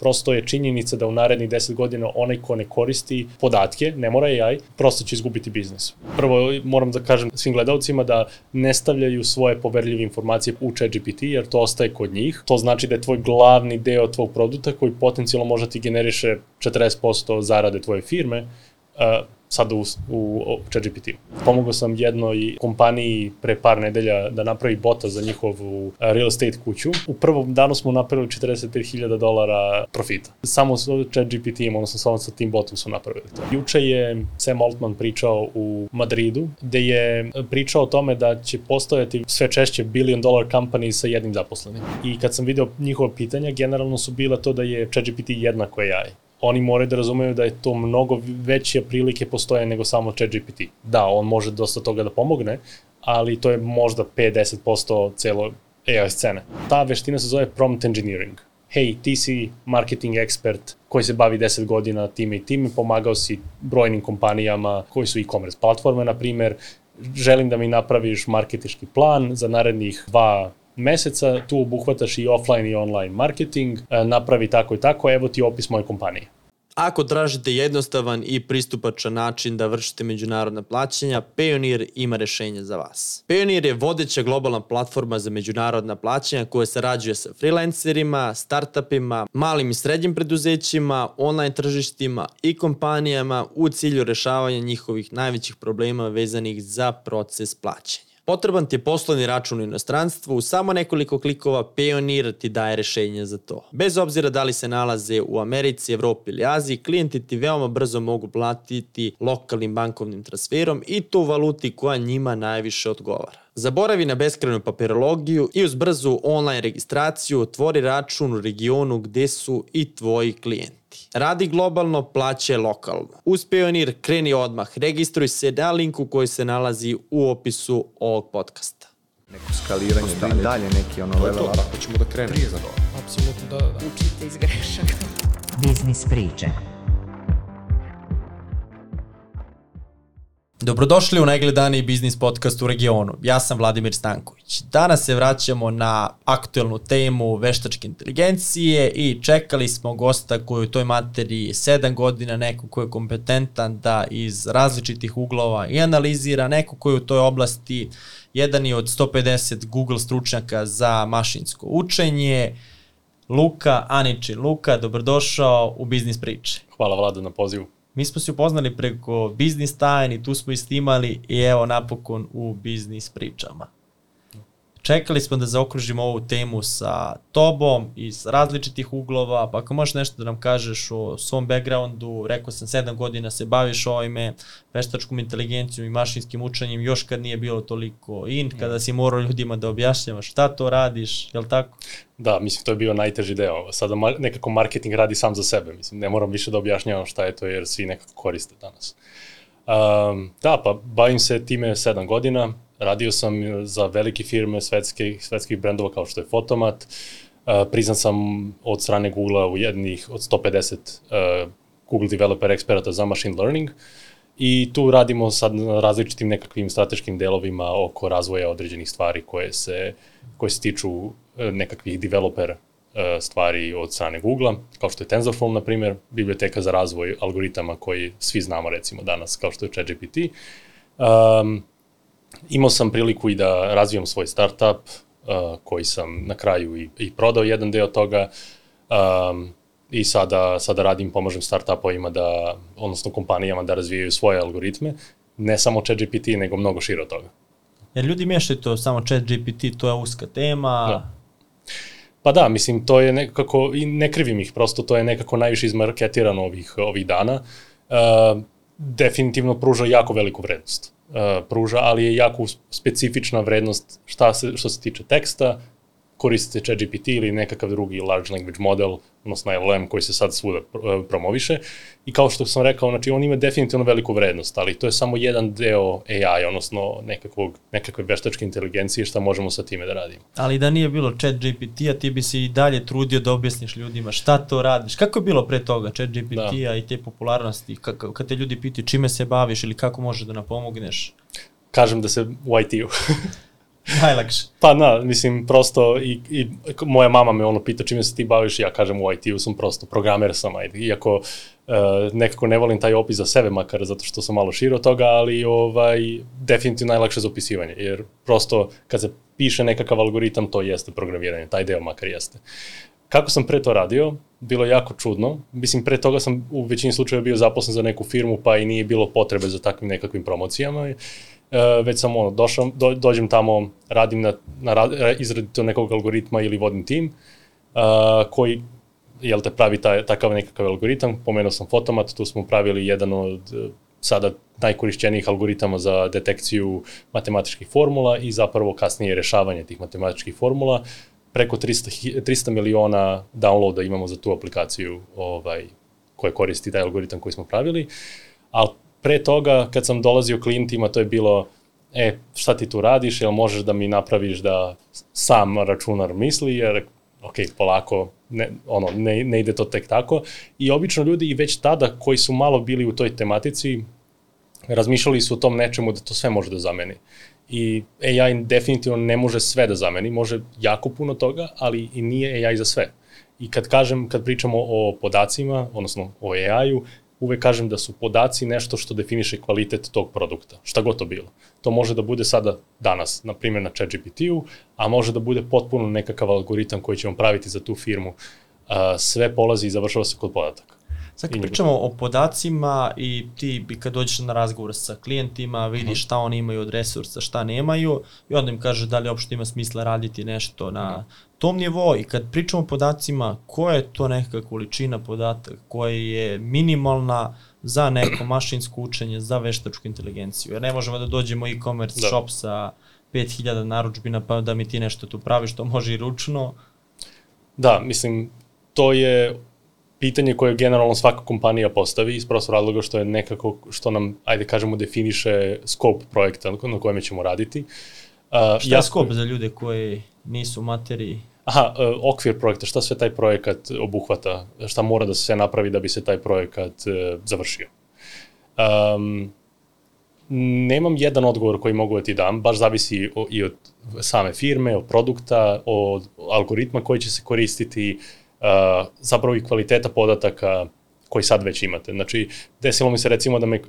Prosto je činjenica da u narednih 10 godina onaj ko ne koristi podatke, ne mora AI, prosto će izgubiti biznis. Prvo moram da kažem svim gledalcima da ne stavljaju svoje poverljive informacije u ChatGPT jer to ostaje kod njih. To znači da je tvoj glavni deo tvog produkta koji potencijalno možda ti generiše 40% zarade tvoje firme, sada u, u, u ChatGPT. Pomogao sam jednoj kompaniji pre par nedelja da napravi bota za njihovu real estate kuću. U prvom danu smo napravili 45.000 dolara profita. Samo s ChatGPT-im, odnosno samo sa tim botom su napravili to. Juče je Sam Altman pričao u Madridu, gde je pričao o tome da će postojati sve češće billion dollar company sa jednim zaposlenim. I kad sam video njihova pitanja, generalno su bila to da je ChatGPT jednako AI oni moraju da razumeju da je to mnogo veće prilike postoje nego samo ChatGPT. Da, on može dosta toga da pomogne, ali to je možda 5-10% celo AI scene. Ta veština se zove prompt engineering. Hej, ti si marketing ekspert koji se bavi 10 godina time i time, pomagao si brojnim kompanijama koji su e-commerce platforme, na primer, želim da mi napraviš marketički plan za narednih dva meseca, tu obuhvataš i offline i online marketing, e, napravi tako i tako, evo ti opis moje kompanije. Ako tražite jednostavan i pristupačan način da vršite međunarodna plaćanja, Payoneer ima rešenje za vas. Payoneer je vodeća globalna platforma za međunarodna plaćanja koja sarađuje sa freelancerima, startupima, malim i srednjim preduzećima, online tržištima i kompanijama u cilju rešavanja njihovih najvećih problema vezanih za proces plaćanja. Potreban ti je poslovni račun u inostranstvu, u samo nekoliko klikova Payoneer ti daje rešenje za to. Bez obzira da li se nalaze u Americi, Evropi ili Aziji, klijenti ti veoma brzo mogu platiti lokalnim bankovnim transferom i to u valuti koja njima najviše odgovara. Zaboravi na beskrenu papirologiju i uz brzu online registraciju otvori račun u regionu gde su i tvoji klijenti. Radi globalno, plaće lokalno. Uz Pionir kreni odmah, registruj se na linku koji se nalazi u opisu ovog podcasta. Neko skaliranje, dalje, dalje neki ono level up. Tako ćemo da krenemo. Prije za to. Apsolutno da, da. Učite iz grešaka. Biznis priče. Dobrodošli u najgledaniji biznis podcast u regionu. Ja sam Vladimir Stanković. Danas se vraćamo na aktuelnu temu veštačke inteligencije i čekali smo gosta koji u toj materiji 7 godina, neko ko je kompetentan da iz različitih uglova i analizira, neko koji u toj oblasti jedan je od 150 Google stručnjaka za mašinsko učenje, Luka Aniči. Luka, dobrodošao u Biznis priče. Hvala Vlado na pozivu. Mi smo se upoznali preko biznis tajni, tu smo istimali i evo napokon u biznis pričama. Čekali smo da zaokružimo ovu temu sa tobom iz različitih uglova, pa ako možeš nešto da nam kažeš o svom backgroundu, rekao sam 7 godina se baviš ovime, veštačkom inteligencijom i mašinskim učenjem, još kad nije bilo toliko in, kada si morao ljudima da objašnjavaš šta to radiš, je li tako? Da, mislim, to je bio najteži deo. Sada nekako marketing radi sam za sebe, mislim, ne moram više da objašnjavam šta je to jer svi nekako koriste danas. Um, da, pa bavim se time 7 godina, radio sam za velike firme svetskih, svetskih brendova kao što je Fotomat, uh, priznan sam od strane Google-a u jednih od 150 uh, Google developer eksperata za machine learning i tu radimo sad na različitim nekakvim strateškim delovima oko razvoja određenih stvari koje se, koje se tiču uh, nekakvih developer stvari od strane Google-a, kao što je TensorFlow, na primjer, biblioteka za razvoj algoritama koji svi znamo recimo danas, kao što je ChatGPT. Um, imao sam priliku i da razvijam svoj startup, uh, koji sam na kraju i, i prodao jedan deo toga, um, i sada, sada radim, pomažem startupovima da, odnosno kompanijama da razvijaju svoje algoritme, ne samo ChatGPT, nego mnogo širo toga. Jer ljudi mešaju to samo ChatGPT, to je uska tema. Da. Pa da, mislim, to je nekako, i ne krivim ih, prosto to je nekako najviše izmarketirano ovih, ovih dana. Uh, definitivno pruža jako veliku vrednost. Pruža, ali je jako specifična vrednost šta se, što se tiče teksta, koristite ChatGPT ili nekakav drugi large language model, odnosno LLM koji se sad svuda promoviše. I kao što sam rekao, znači on ima definitivno veliku vrednost, ali to je samo jedan deo AI, odnosno nekakvog, nekakve veštačke inteligencije šta možemo sa time da radimo. Ali da nije bilo ChatGPT-a, ti bi se i dalje trudio da objasniš ljudima šta to radiš. Kako je bilo pre toga ChatGPT-a da. i te popularnosti? Kako, kad te ljudi pitaju čime se baviš ili kako možeš da nam pomogneš? Kažem da se u IT-u. Najlakše. Pa na, mislim, prosto i, i moja mama me ono pita čime se ti baviš, ja kažem u IT-u sam prosto programer sam, ajde, iako uh, nekako ne volim taj opis za sebe makar zato što sam malo širo toga, ali ovaj, definitivno najlakše za opisivanje, jer prosto kad se piše nekakav algoritam, to jeste programiranje, taj deo makar jeste. Kako sam pre to radio, bilo je jako čudno. Mislim, pre toga sam u većini slučajeva bio zaposlen za neku firmu, pa i nije bilo potrebe za takvim nekakvim promocijama. E, već sam ono, došao, do, dođem tamo, radim na, na izradi to nekog algoritma ili vodim tim, a, koji jel te pravi taj, takav nekakav algoritam. Pomenuo sam Fotomat, tu smo pravili jedan od sada najkorišćenijih algoritama za detekciju matematičkih formula i zapravo kasnije rešavanje tih matematičkih formula preko 300, 300 miliona downloada imamo za tu aplikaciju ovaj, koja koristi taj algoritam koji smo pravili, ali pre toga kad sam dolazio klijentima to je bilo e, šta ti tu radiš, jel možeš da mi napraviš da sam računar misli, jer ok, polako, ne, ono, ne, ne ide to tek tako. I obično ljudi i već tada koji su malo bili u toj tematici, razmišljali su o tom nečemu da to sve može da zameni i AI definitivno ne može sve da zameni, može jako puno toga, ali i nije AI za sve. I kad kažem, kad pričamo o podacima, odnosno o AI-u, uvek kažem da su podaci nešto što definiše kvalitet tog produkta, šta god to bilo. To može da bude sada, danas, na primjer na ChatGPT-u, a može da bude potpuno nekakav algoritam koji ćemo praviti za tu firmu. Sve polazi i završava se kod podataka. Sad kad pričamo o podacima i ti kad dođeš na razgovor sa klijentima, vidiš mhm. šta oni imaju od resursa, šta nemaju i onda im kaže da li uopšte ima smisla raditi nešto na mhm. tom nivou i kad pričamo o podacima, koja je to neka količina podataka koja je minimalna za neko mašinsko učenje, za veštačku inteligenciju. Jer ne možemo da dođemo e-commerce da. shop sa 5000 naručbina pa da mi ti nešto tu praviš, to može i ručno. Da, mislim, to je pitanje koje generalno svaka kompanija postavi iz prostog razloga što je nekako, što nam, ajde kažemo, definiše scope projekta na kojem ćemo raditi. Uh, šta je scope za ljude koji nisu u materiji? Aha, uh, okvir projekta, šta sve taj projekat obuhvata, šta mora da se napravi da bi se taj projekat uh, završio. Um, nemam jedan odgovor koji mogu da ti dam, baš zavisi o, i od same firme, od produkta, od algoritma koji će se koristiti, uh, uh, zapravo i kvaliteta podataka koji sad već imate. Znači, desilo mi se recimo da me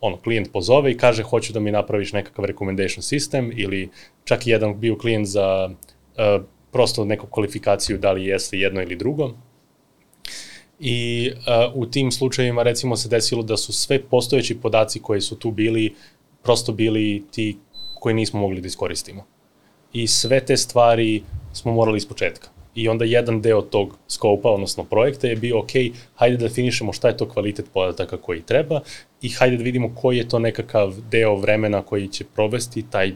ono, klijent pozove i kaže hoću da mi napraviš nekakav recommendation system ili čak i jedan bio klijent za uh, prosto neku kvalifikaciju da li jeste jedno ili drugo. I uh, u tim slučajevima recimo se desilo da su sve postojeći podaci koji su tu bili prosto bili ti koji nismo mogli da iskoristimo. I sve te stvari smo morali iz početka i onda jedan deo tog skopa, odnosno projekta je bio, ok, hajde da definišemo šta je to kvalitet podataka koji treba i hajde da vidimo koji je to nekakav deo vremena koji će provesti taj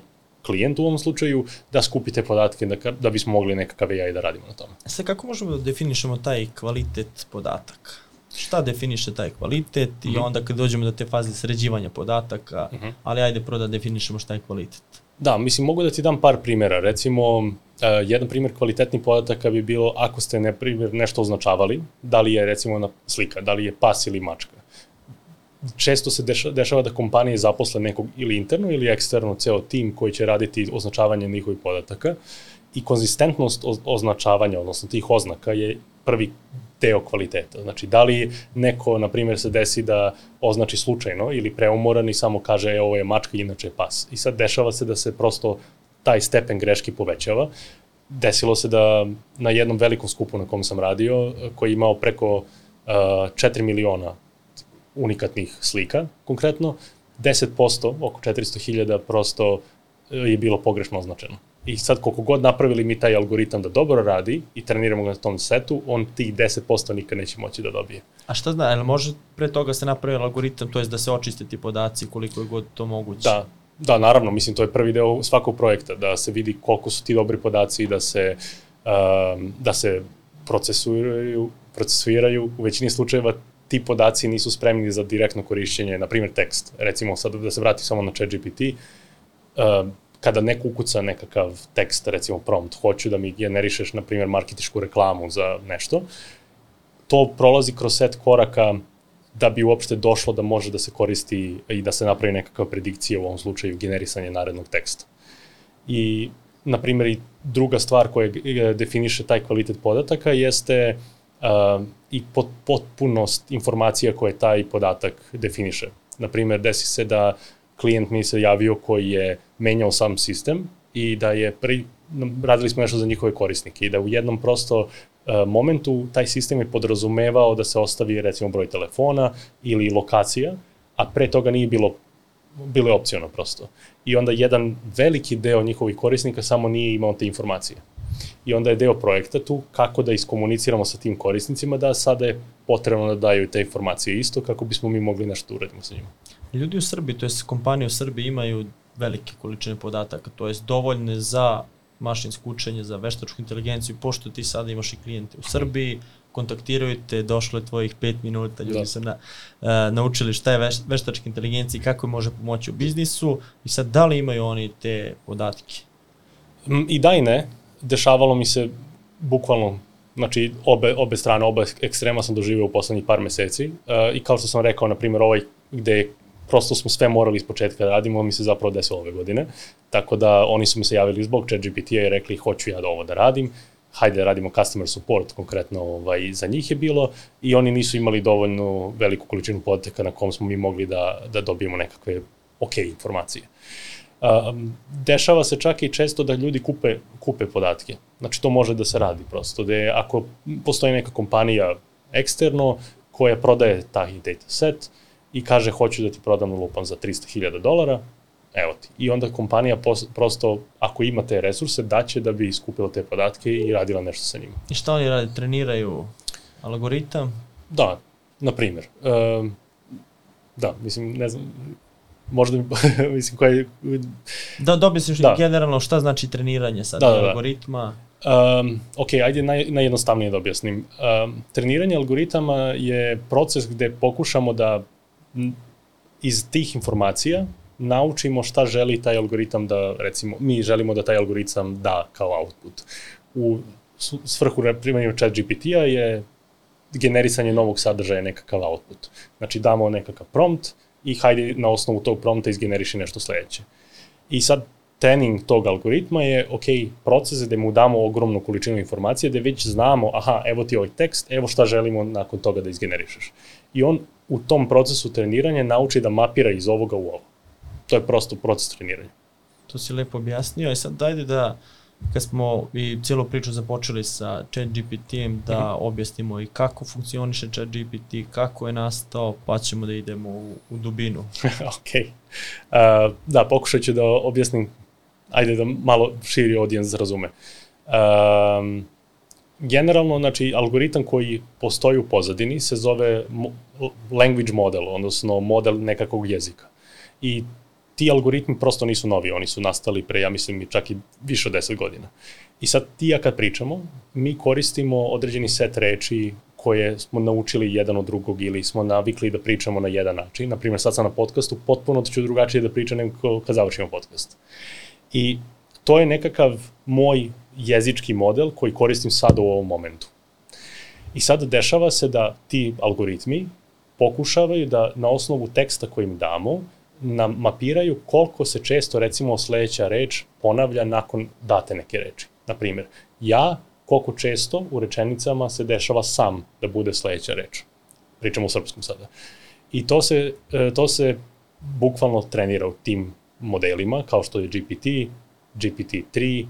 klijent u ovom slučaju da skupi te podatke da, da bismo mogli nekakav AI da radimo na tome. E sad kako možemo da definišemo taj kvalitet podataka? Šta definiše taj kvalitet mm -hmm. i mhm. onda kad dođemo do te faze sređivanja podataka, mm -hmm. ali ajde prvo da definišemo šta je kvalitet. Da, mislim, mogu da ti dam par primera. Recimo, uh, jedan primer kvalitetnih podataka bi bilo ako ste, na primjer, nešto označavali, da li je, recimo, na slika, da li je pas ili mačka. Često se dešava, dešava da kompanije zaposle nekog ili interno ili eksterno ceo tim koji će raditi označavanje njihovih podataka i konzistentnost označavanja, odnosno tih oznaka je prvi deo kvaliteta. Znači, da li neko, na primjer, se desi da označi slučajno ili preumoran i samo kaže, e, ovo je mačka, inače je pas. I sad dešava se da se prosto taj stepen greški povećava. Desilo se da na jednom velikom skupu na kom sam radio, koji je imao preko uh, 4 miliona unikatnih slika, konkretno, 10%, oko 400.000, prosto je bilo pogrešno označeno. I sad koliko god napravili mi taj algoritam da dobro radi i treniramo ga na tom setu, on tih 10% nikad neće moći da dobije. A šta zna, ali može pre toga se napravi algoritam, to je da se očiste ti podaci koliko je god to moguće? Da, da, naravno, mislim, to je prvi deo svakog projekta, da se vidi koliko su ti dobri podaci, da se, um, da se procesuiraju, procesuiraju, u većini slučajeva ti podaci nisu spremni za direktno korišćenje, na primjer tekst. Recimo, sad da se vrati samo na ChatGPT, um, kada neko ukuca nekakav tekst, recimo prompt, hoću da mi generišeš, na primjer, marketišku reklamu za nešto, to prolazi kroz set koraka da bi uopšte došlo da može da se koristi i da se napravi nekakva predikcija, u ovom slučaju generisanje narednog teksta. I na primjer, i druga stvar koja e, definiše taj kvalitet podataka jeste uh, i pot, potpunost informacija koje taj podatak definiše. Na primjer, desi se da klijent mi se javio koji je menjao sam sistem i da je pri, radili smo nešto za njihove korisnike i da u jednom prosto uh, momentu taj sistem je podrazumevao da se ostavi recimo broj telefona ili lokacija, a pre toga nije bilo bilo je opcijno prosto. I onda jedan veliki deo njihovih korisnika samo nije imao te informacije. I onda je deo projekta tu kako da iskomuniciramo sa tim korisnicima da sada je potrebno da daju te informacije isto kako bismo mi mogli nešto da uradimo sa njima. Ljudi u Srbiji, to je kompanije u Srbiji imaju velike količine podataka, to je dovoljne za mašinsko učenje, za veštačku inteligenciju, pošto ti sada imaš i klijente u Srbiji, kontaktiraju te, došlo je tvojih 5 minuta, ljudi da. su na, uh, naučili šta je veš, veštačka inteligencija i kako je može pomoći u biznisu i sad da li imaju oni te podatke? I da i ne, dešavalo mi se bukvalno znači obe, obe strane, oba ekstrema sam doživio u poslednjih par meseci uh, i kao što sam rekao, na primjer, ovaj gde prosto smo sve morali iz početka da radimo, mi se zapravo desilo ove godine, tako da oni su mi se javili zbog ChatGPT-a i rekli hoću ja da ovo da radim, hajde da radimo customer support, konkretno ovaj, za njih je bilo, i oni nisu imali dovoljnu veliku količinu podataka na kom smo mi mogli da, da dobijemo nekakve ok informacije. Um, dešava se čak i često da ljudi kupe, kupe podatke. Znači to može da se radi prosto. Da je, ako postoji neka kompanija eksterno koja prodaje taj data set i kaže hoću da ti prodam lupam za 300.000 dolara, evo ti. I onda kompanija pos, prosto, ako ima te resurse, daće da bi iskupila te podatke i radila nešto sa njima. I šta oni rade? Treniraju algoritam? Da, na primjer. Um, da, mislim, ne znam, možda mi, mislim, koje... Da, dobio se da. generalno šta znači treniranje sad, da, da, da. algoritma? Um, ok, ajde naj, najjednostavnije da objasnim. Um, treniranje algoritama je proces gde pokušamo da iz tih informacija naučimo šta želi taj algoritam da, recimo, mi želimo da taj algoritam da kao output. U svrhu primjenju chat GPT-a je generisanje novog sadržaja nekakav output. Znači damo nekakav prompt i hajde na osnovu tog prompta izgeneriši nešto sledeće. I sad trening tog algoritma je, ok, proces da mu damo ogromnu količinu informacije, da već znamo, aha, evo ti ovaj tekst, evo šta želimo nakon toga da izgenerišeš. I on u tom procesu treniranja nauči da mapira iz ovoga u ovo to je prosto proces treniranja. To si lepo objasnio i sad dajde da kad smo i cijelu priču započeli sa chat GPT-em da mm -hmm. objasnimo i kako funkcioniše chat GPT, kako je nastao, pa ćemo da idemo u, u dubinu. ok. Uh, da, pokušat ću da objasnim, ajde da malo širi audience razume. Um, generalno, znači, algoritam koji postoji u pozadini se zove language model, odnosno model nekakvog jezika. I ti algoritmi prosto nisu novi, oni su nastali pre, ja mislim, čak i više od 10 godina. I sad ti ja kad pričamo, mi koristimo određeni set reči koje smo naučili jedan od drugog ili smo navikli da pričamo na jedan način. Naprimjer, sad sam na podcastu, potpuno ću drugačije da pričam nego kad završimo podcast. I to je nekakav moj jezički model koji koristim sad u ovom momentu. I sad dešava se da ti algoritmi pokušavaju da na osnovu teksta koji im damo nam mapiraju koliko se često recimo sledeća reč ponavlja nakon date neke reči. Na primjer, ja koliko često u rečenicama se dešava sam da bude sledeća reč. Pričamo o srpskom sada. I to se, e, to se bukvalno trenira u tim modelima, kao što je GPT, GPT-3,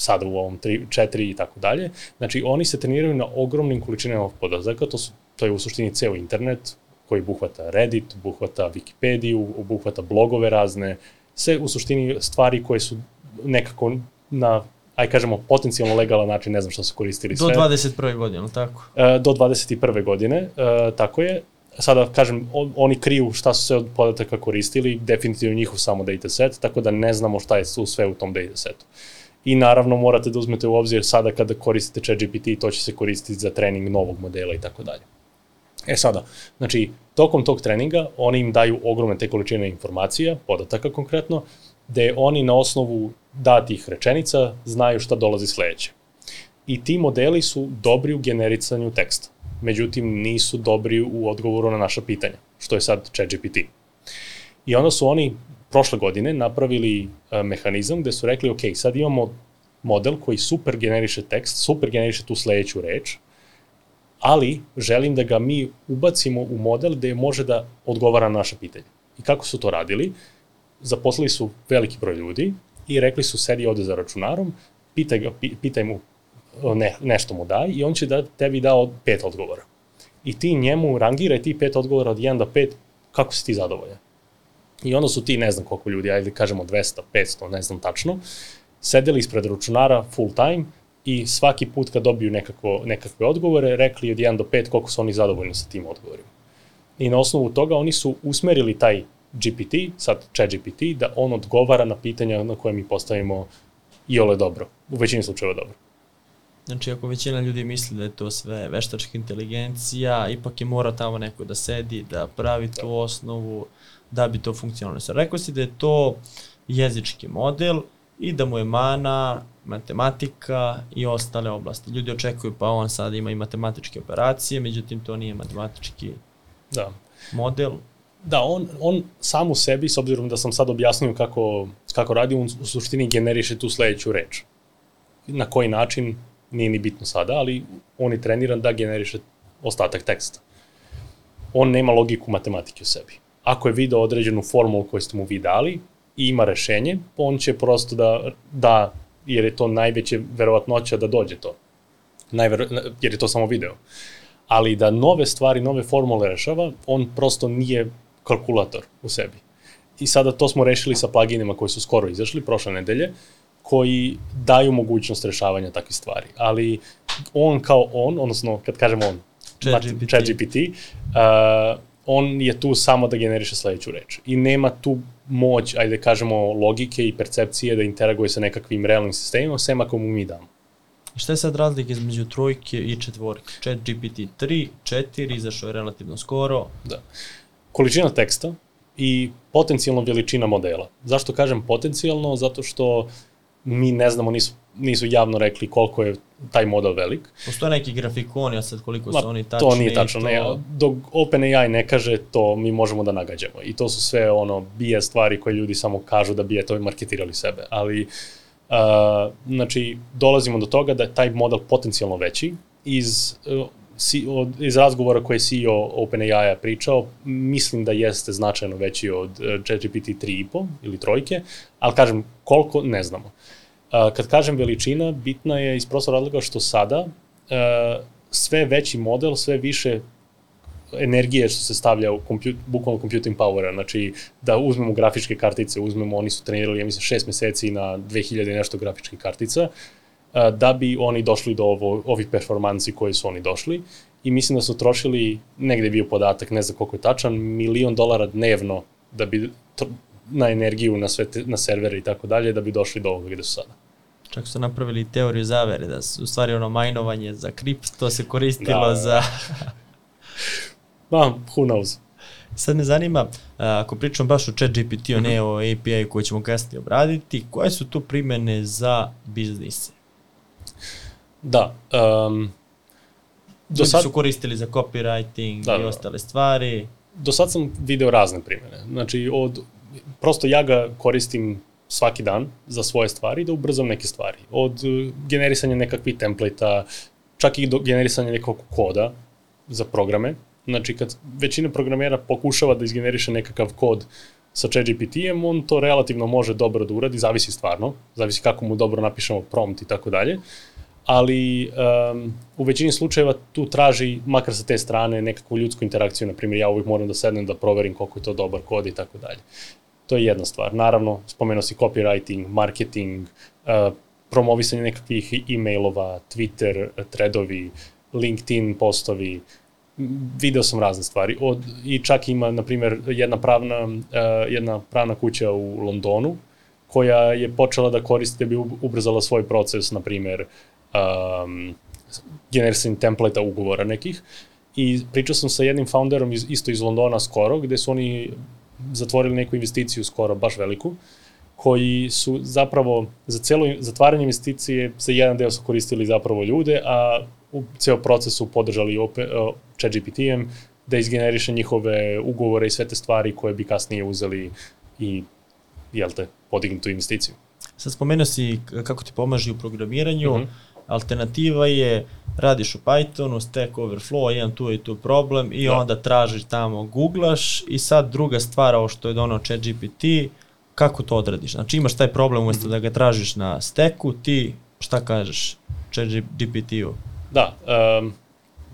sada u ovom 3, 4 i tako dalje. Znači, oni se treniraju na ogromnim količinama podataka, to, su, to je u suštini ceo internet, koji obuhvata Reddit, obuhvata Wikipediju, obuhvata blogove razne, sve u suštini stvari koje su nekako na aj kažemo, potencijalno legalan način, ne znam što su koristili sve. Do 21. godine, tako? E, do 21. godine, e, tako je. Sada, kažem, on, oni kriju šta su sve od podataka koristili, definitivno njihov samo dataset, tako da ne znamo šta je sve u tom datasetu. I naravno morate da uzmete u obzir sada kada koristite ChatGPT, to će se koristiti za trening novog modela i tako dalje. E sada, znači, tokom tog treninga oni im daju ogromne te količine informacija, podataka konkretno, gde oni na osnovu datih rečenica znaju šta dolazi sledeće. I ti modeli su dobri u genericanju teksta, međutim nisu dobri u odgovoru na naša pitanja, što je sad ChatGPT. I onda su oni prošle godine napravili uh, mehanizam gde su rekli, ok, sad imamo model koji super generiše tekst, super generiše tu sledeću reč, ali želim da ga mi ubacimo u model gde može da odgovara na naše pitanje. I kako su to radili? Zaposlili su veliki broj ljudi i rekli su sedi ovde za računarom, pitaj, ga, pitaj mu ne, nešto mu daj i on će da tebi da od pet odgovora. I ti njemu rangiraj ti pet odgovora od 1 do 5 kako si ti zadovoljan. I onda su ti, ne znam koliko ljudi, ajde kažemo 200, 500, ne znam tačno, sedeli ispred računara full time i svaki put kad dobiju nekako, nekakve odgovore, rekli od 1 do 5 koliko su oni zadovoljni sa tim odgovorima. I na osnovu toga oni su usmerili taj GPT, sad chat GPT, da on odgovara na pitanja na koje mi postavimo i ole dobro, u većini slučajeva dobro. Znači, ako većina ljudi misli da je to sve veštačka inteligencija, ipak je mora tamo neko da sedi, da pravi tu osnovu, da bi to funkcionalisalo. Rekao si da je to jezički model i da mu je mana matematika i ostale oblasti. Ljudi očekuju pa on sad ima i matematičke operacije, međutim to nije matematički da. model. Da, on, on sam u sebi, s obzirom da sam sad objasnio kako, kako radi, on u suštini generiše tu sledeću reč. Na koji način, nije ni bitno sada, ali on je treniran da generiše ostatak teksta. On nema logiku matematike u sebi. Ako je video određenu formulu koju ste mu vi dali i ima rešenje, on će prosto da, da jer je to najveće verovatnoća da dođe to. Najvero, jer je to samo video. Ali da nove stvari, nove formule rešava, on prosto nije kalkulator u sebi. I sada to smo rešili sa pluginima koji su skoro izašli, prošle nedelje, koji daju mogućnost rešavanja takvih stvari. Ali on kao on, odnosno kad kažemo on, ChatGPT, Chat GPT, uh, on je tu samo da generiše sledeću reč. I nema tu moć, ajde da kažemo, logike i percepcije da interaguje sa nekakvim realnim sistemima, sem ako mu mi damo. Šta je sad razlika između trojke i četvorke? Chat GPT 3, 4, izašao je relativno skoro. Da. Količina teksta i potencijalno veličina modela. Zašto kažem potencijalno? Zato što mi ne znamo, nisu, nisu javno rekli koliko je taj model velik. Postoje neki grafikoni, a sad koliko su oni tačni? To nije tačno, to... ne. Dok OpenAI ne kaže, to mi možemo da nagađamo. I to su sve ono, bije stvari koje ljudi samo kažu da bije to i marketirali sebe. Ali, uh, znači, dolazimo do toga da je taj model potencijalno veći iz uh, iz razgovora koje je CEO OpenAI-a pričao, mislim da jeste značajno veći od ChatGPT 3.5 ili trojke, ali kažem, koliko, ne znamo. Kad kažem veličina, bitna je iz prostora razloga što sada sve veći model, sve više energije što se stavlja u kompjut, bukvalno computing powera, znači da uzmemo grafičke kartice, uzmemo, oni su trenirali, ja mislim, šest meseci na 2000 nešto grafičkih kartica, da bi oni došli do ovo, ovih performansi koje su oni došli i mislim da su trošili, negde je bio podatak, ne znam koliko je tačan, milion dolara dnevno da bi na energiju, na, sve te, na servere i tako dalje, da bi došli do ovoga gde su sada. Čak su napravili teoriju zavere, da su u stvari ono majnovanje za kripto se koristilo da, za... Ma, who knows. Sad me zanima, ako pričam baš o chat GPT, o ne o API koju ćemo kasnije obraditi, koje su tu primene za biznise? Da, um, do sad su koristili za copywriting da, i da, da. ostale stvari. Do sad sam video razne primene. Znači, od, prosto ja ga koristim svaki dan za svoje stvari da ubrzam neke stvari. Od uh, generisanja nekakvih templeta, čak i do generisanja nekog koda za programe. Znači, kad većina programera pokušava da izgeneriše nekakav kod sa ChatGPT-em, on to relativno može dobro da uradi, zavisi stvarno, zavisi kako mu dobro napišemo prompt i tako dalje ali um, u većini slučajeva tu traži, makar sa te strane, nekakvu ljudsku interakciju, na primjer ja uvijek moram da sednem da proverim koliko je to dobar kod i tako dalje. To je jedna stvar. Naravno, spomenuo si copywriting, marketing, uh, promovisanje nekakvih e-mailova, Twitter, threadovi, LinkedIn postovi, video sam razne stvari. Od, I čak ima, na primjer, jedna pravna, uh, jedna pravna kuća u Londonu, koja je počela da koristi da bi ubrzala svoj proces, na primjer, um, generisanjem templeta ugovora nekih. I pričao sam sa jednim founderom iz, isto iz Londona skoro, gde su oni zatvorili neku investiciju skoro, baš veliku, koji su zapravo za celo zatvaranje investicije za jedan deo su koristili zapravo ljude, a u ceo proces su podržali uh, chat GPT-em da izgeneriše njihove ugovore i sve te stvari koje bi kasnije uzeli i jel te, podignu tu investiciju. Sad spomenuo si kako ti pomaže u programiranju, Mhm. Alternativa je radiš u Pythonu, Stack Overflow, imam tu i tu problem i Da. onda tražiš tamo, googlaš i sad druga stvar, ovo što je donao ChatGPT, kako to odradiš? Znači imaš taj problem umjesto Mhm. da ga tražiš na Stacku, ti šta kažeš ChatGPT-u? Da, um,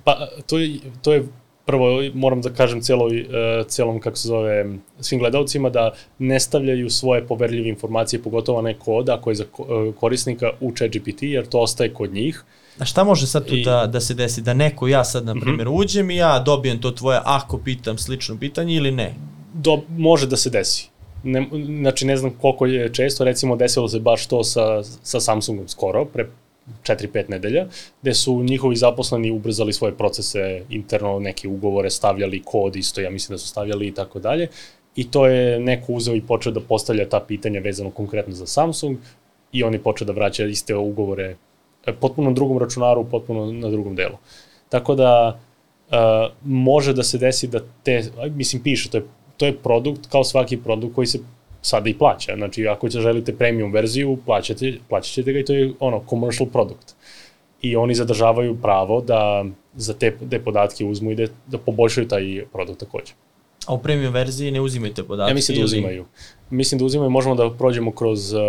pa to je, to je prvo moram da kažem celoj, uh, celom, kako se zove, svim gledalcima da ne stavljaju svoje poverljive informacije, pogotovo ne kod, ako je za uh, korisnika u ChatGPT, jer to ostaje kod njih. A šta može sad tu I- Mhm. da, da se desi? Da neko, ja sad na primjer uđem i ja dobijem to tvoje ako pitam slično pitanje ili ne? Do, može da se desi. Ne, znači ne znam koliko je često, recimo desilo se baš to sa, sa Samsungom skoro, pre 4-5 nedelja, gde su njihovi zaposleni ubrzali svoje procese interno, neke ugovore stavljali, kod isto, ja mislim da su stavljali i tako dalje. I to je neko uzeo i počeo da postavlja ta pitanja vezano konkretno za Samsung i oni počeo da vraća iste ugovore e, potpuno na drugom računaru, potpuno na drugom delu. Tako da uh, može da se desi da te, mislim piše, to je, to je produkt kao svaki produkt koji se sada i plaća. Znači, ako će želite premium verziju, plaćate, plaćat ćete ga i to je ono, commercial produkt. I oni zadržavaju pravo da za te, te podatke uzmu i da, da poboljšaju taj produkt takođe. A u premium verziji ne uzimajte podatke? Ja mislim da ili- uzimaju. Mislim da uzimaju, možemo da prođemo kroz uh,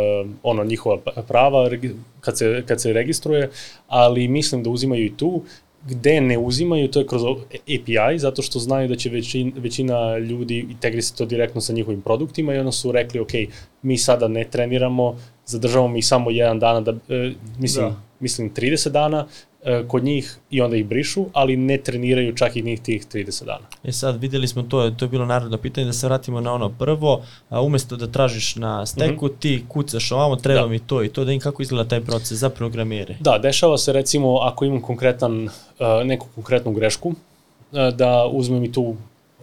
ono njihova pa- prava kad se, kad se registruje, ali mislim da uzimaju i tu. Gde ne uzimaju, to je kroz API, zato što znaju da će većin, većina ljudi integrisati to direktno sa njihovim produktima i onda su rekli, ok, mi sada ne treniramo, zadržavamo ih samo jedan dana, da, e, mislim, Da. mislim 30 dana kod njih i onda ih brišu, ali ne treniraju čak i njih tih 30 dana. E sad, videli smo to, to je bilo narodno pitanje, da se vratimo na ono prvo, a umesto da tražiš na steku, Mhm. ti kucaš ovamo, treba Da. mi to i to, da im kako izgleda taj proces za programere. Da, dešava se recimo ako imam konkretan, uh, neku konkretnu grešku, uh, da uzmem i tu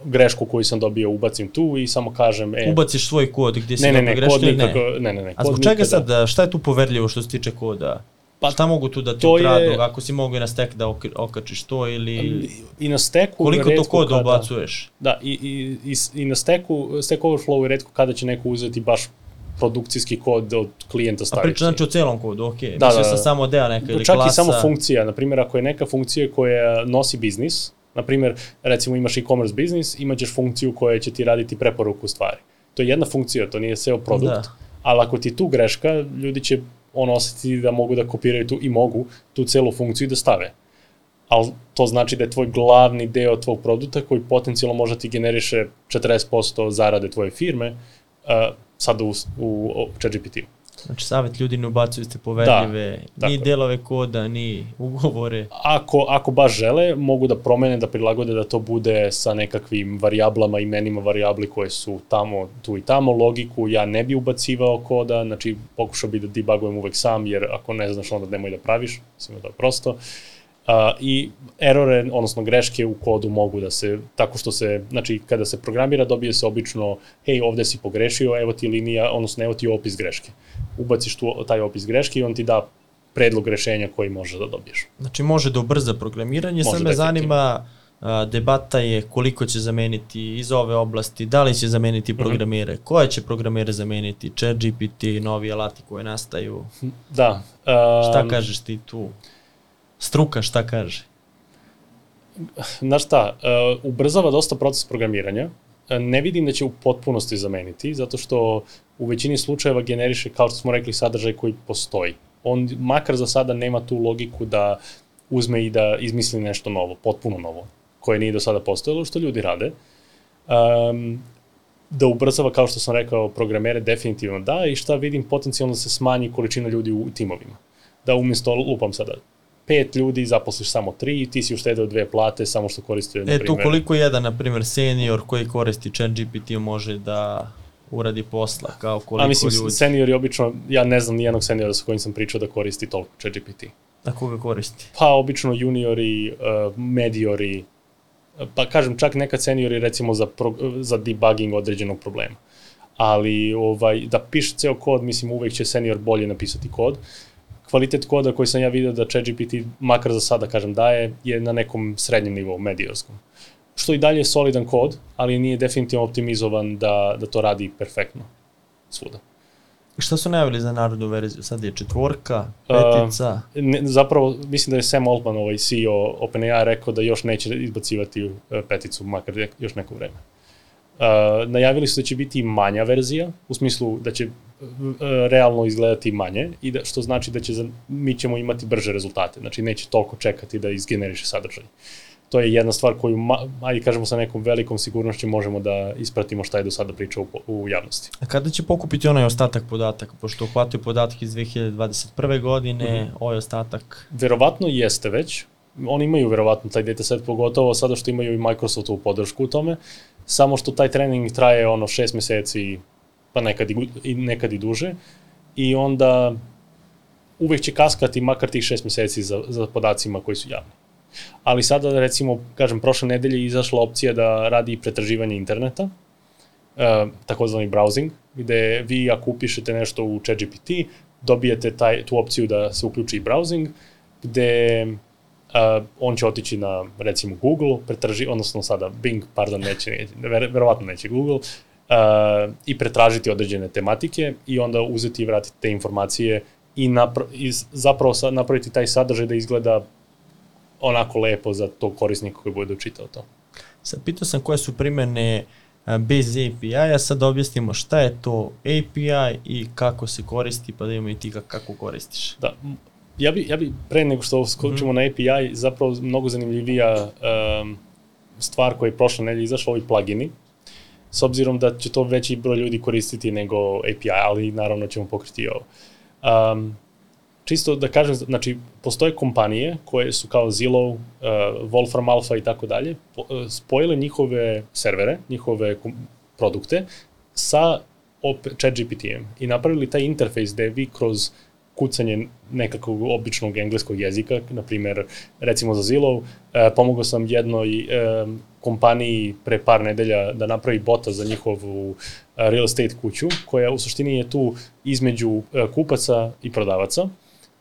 grešku koju sam dobio, ubacim tu i samo kažem, e, Ubaciš svoj kod gdje si ne, ne, ne, greške kod nikako, ne? ne, ne, A zbog čega nikada. sad, šta je tu poverljivo što se tiče koda? Pa, šta mogu tu da ti ukradu, ako si mogu i na stek da ok- okačiš to ili... I na steku Koliko to koda kada- ubacuješ? Da, i, i, i, i na steku, Stack Overflow je redko kada će neko uzeti baš produkcijski kod od klijenta A staviti. priča znači o celom kodu, ok. Da, Mislio da, sam da. samo deo neka ili Čak klasa. i samo funkcija, na primjer, ako je neka funkcija koja nosi biznis, na primjer, recimo imaš e-commerce biznis, imaćeš funkciju koja će ti raditi preporuku stvari. To je jedna funkcija, to nije SEO produkt, Da. ali ako ti tu greška, ljudi će ono osetiti da mogu da kopiraju tu i mogu tu celu funkciju da stave. Ali to znači da je tvoj glavni deo tvog produkta koji potencijalno može ti generiše 40% zarade tvoje firme, uh, sad u, u, u ChatGPT. Znači, savjet ljudi ne ubacuju ste poverljive Da, ni delove koda, ni ugovore. Ako, ako baš žele, mogu da promene, da prilagode da to bude sa nekakvim varijablama, imenima varijabli koje su tamo, tu i tamo, logiku ja ne bi ubacivao koda, znači pokušao bi da debugujem uvek sam, jer ako ne znaš onda nemoj da praviš, mislim da je prosto. Uh, I errore, odnosno greške u kodu mogu da se, tako što se, znači kada se programira dobije se obično, hej ovde si pogrešio, evo ti linija, odnosno evo ti opis greške. Ubaciš tu taj opis greške i on ti da predlog rešenja koji možeš da dobiješ. Znači, može da ubrza programiranje. Može, Sad me zanima, a, debata je koliko će zameniti iz ove oblasti, da li će zameniti Mhm. programere, koje će programere zameniti, ChatGPT, novi alati koje nastaju. Da. Um, Šta kažeš ti tu? Struka šta kaže? Znaš šta, uh, ubrzava dosta proces programiranja. Ne vidim da će u potpunosti zameniti, zato što u većini slučajeva generiše, kao što smo rekli, sadržaj koji postoji. On makar za sada nema tu logiku da uzme i da izmisli nešto novo, potpuno novo, koje nije do sada postojalo, što ljudi rade. Um, da ubrzava, kao što sam rekao, programere definitivno da i šta vidim, potencijalno da se smanji količina ljudi u timovima. Da umjesto, lupam sada, pet ljudi zaposliš samo tri i ti si uštedeo dve plate samo što koriste, na E, primjer. tu koliko jedan, na primjer, senior koji koristi ChatGPT može da uradi posla, kao koliko A mislim, ljudi, seniori obično, ja ne znam nijednog seniora sa kojim sam pričao da koristi toliko ChatGPT. a koga koristi? Pa obično juniori, uh, mediori, pa kažem čak nekad seniori recimo za, pro, za debugging određenog problema. Ali ovaj, da piše ceo kod, mislim uvek će senior bolje napisati kod. Kvalitet koda koji sam ja video da ChatGPT, makar za sada kažem daje, je na nekom srednjem nivou, medijorskom. Što i dalje je solidan kod, ali nije definitivno optimizovan da, da to radi perfektno. svuda. Šta su najavili za narodnu verziju? Sad je četvorka, Uh, petica. Ne, zapravo, mislim da je Sam Altman, ovaj CEO OpenAI, rekao da još neće izbacivati uh, peticu, makar još neko vreme. Uh, najavili su da će biti manja verzija, u smislu da će uh, realno izgledati manje, i da, što znači da će za, mi ćemo imati brže rezultate, znači neće toliko čekati da izgeneriše sadržaj. To je jedna stvar koju, ajde kažemo sa nekom velikom sigurnošću možemo da ispratimo šta je do sada priča u, u javnosti. A kada će pokupiti onaj ostatak podataka? Pošto uhvatio podatke iz 2021. godine, Mhm. ovaj ostatak... Verovatno jeste već. Oni imaju verovatno taj dataset, pogotovo sada što imaju i Microsoftovu podršku u tome. Samo što taj trening traje ono šest meseci, pa nekad i, nekad i duže. I onda uvek će kaskati makar tih šest meseci za, za podacima koji su javni. Ali sada, recimo, kažem, prošle nedelje je izašla opcija da radi pretraživanje interneta, uh, takozvani browsing, gde vi ako upišete nešto u ChatGPT, dobijete taj, tu opciju da se uključi i browsing, gde uh, on će otići na, recimo, Google, pretraži, odnosno sada Bing, pardon, neće ver, verovatno neće Google, uh, i pretražiti određene tematike i onda uzeti i vratiti te informacije i, napra i zapravo sa, napraviti taj sadržaj da izgleda onako lepo za tog korisnika koji bude čitao to. Sad pitao sam koje su primene bez API-a, sad da objasnimo šta je to API i kako se koristi, pa da imamo i ti ka- kako koristiš. Da, ja bi, ja bi pre nego što skočimo mm na API, zapravo mnogo zanimljivija um, stvar koja je prošle nedelje izašla, ovi plugini, s obzirom da će to veći broj ljudi koristiti nego API, ali naravno ćemo pokriti i ovo. Um, čisto da kažem, znači, postoje kompanije koje su kao Zillow, uh, Wolfram Alpha i tako dalje, uh, spojile njihove servere, njihove produkte sa ChatGPT-em i napravili taj interfejs gde vi kroz kucanje nekakvog običnog engleskog jezika, na primer, recimo za Zillow, e, pomogao sam jednoj e, kompaniji pre par nedelja da napravi bota za njihovu e, real estate kuću, koja u suštini je tu između e, kupaca i prodavaca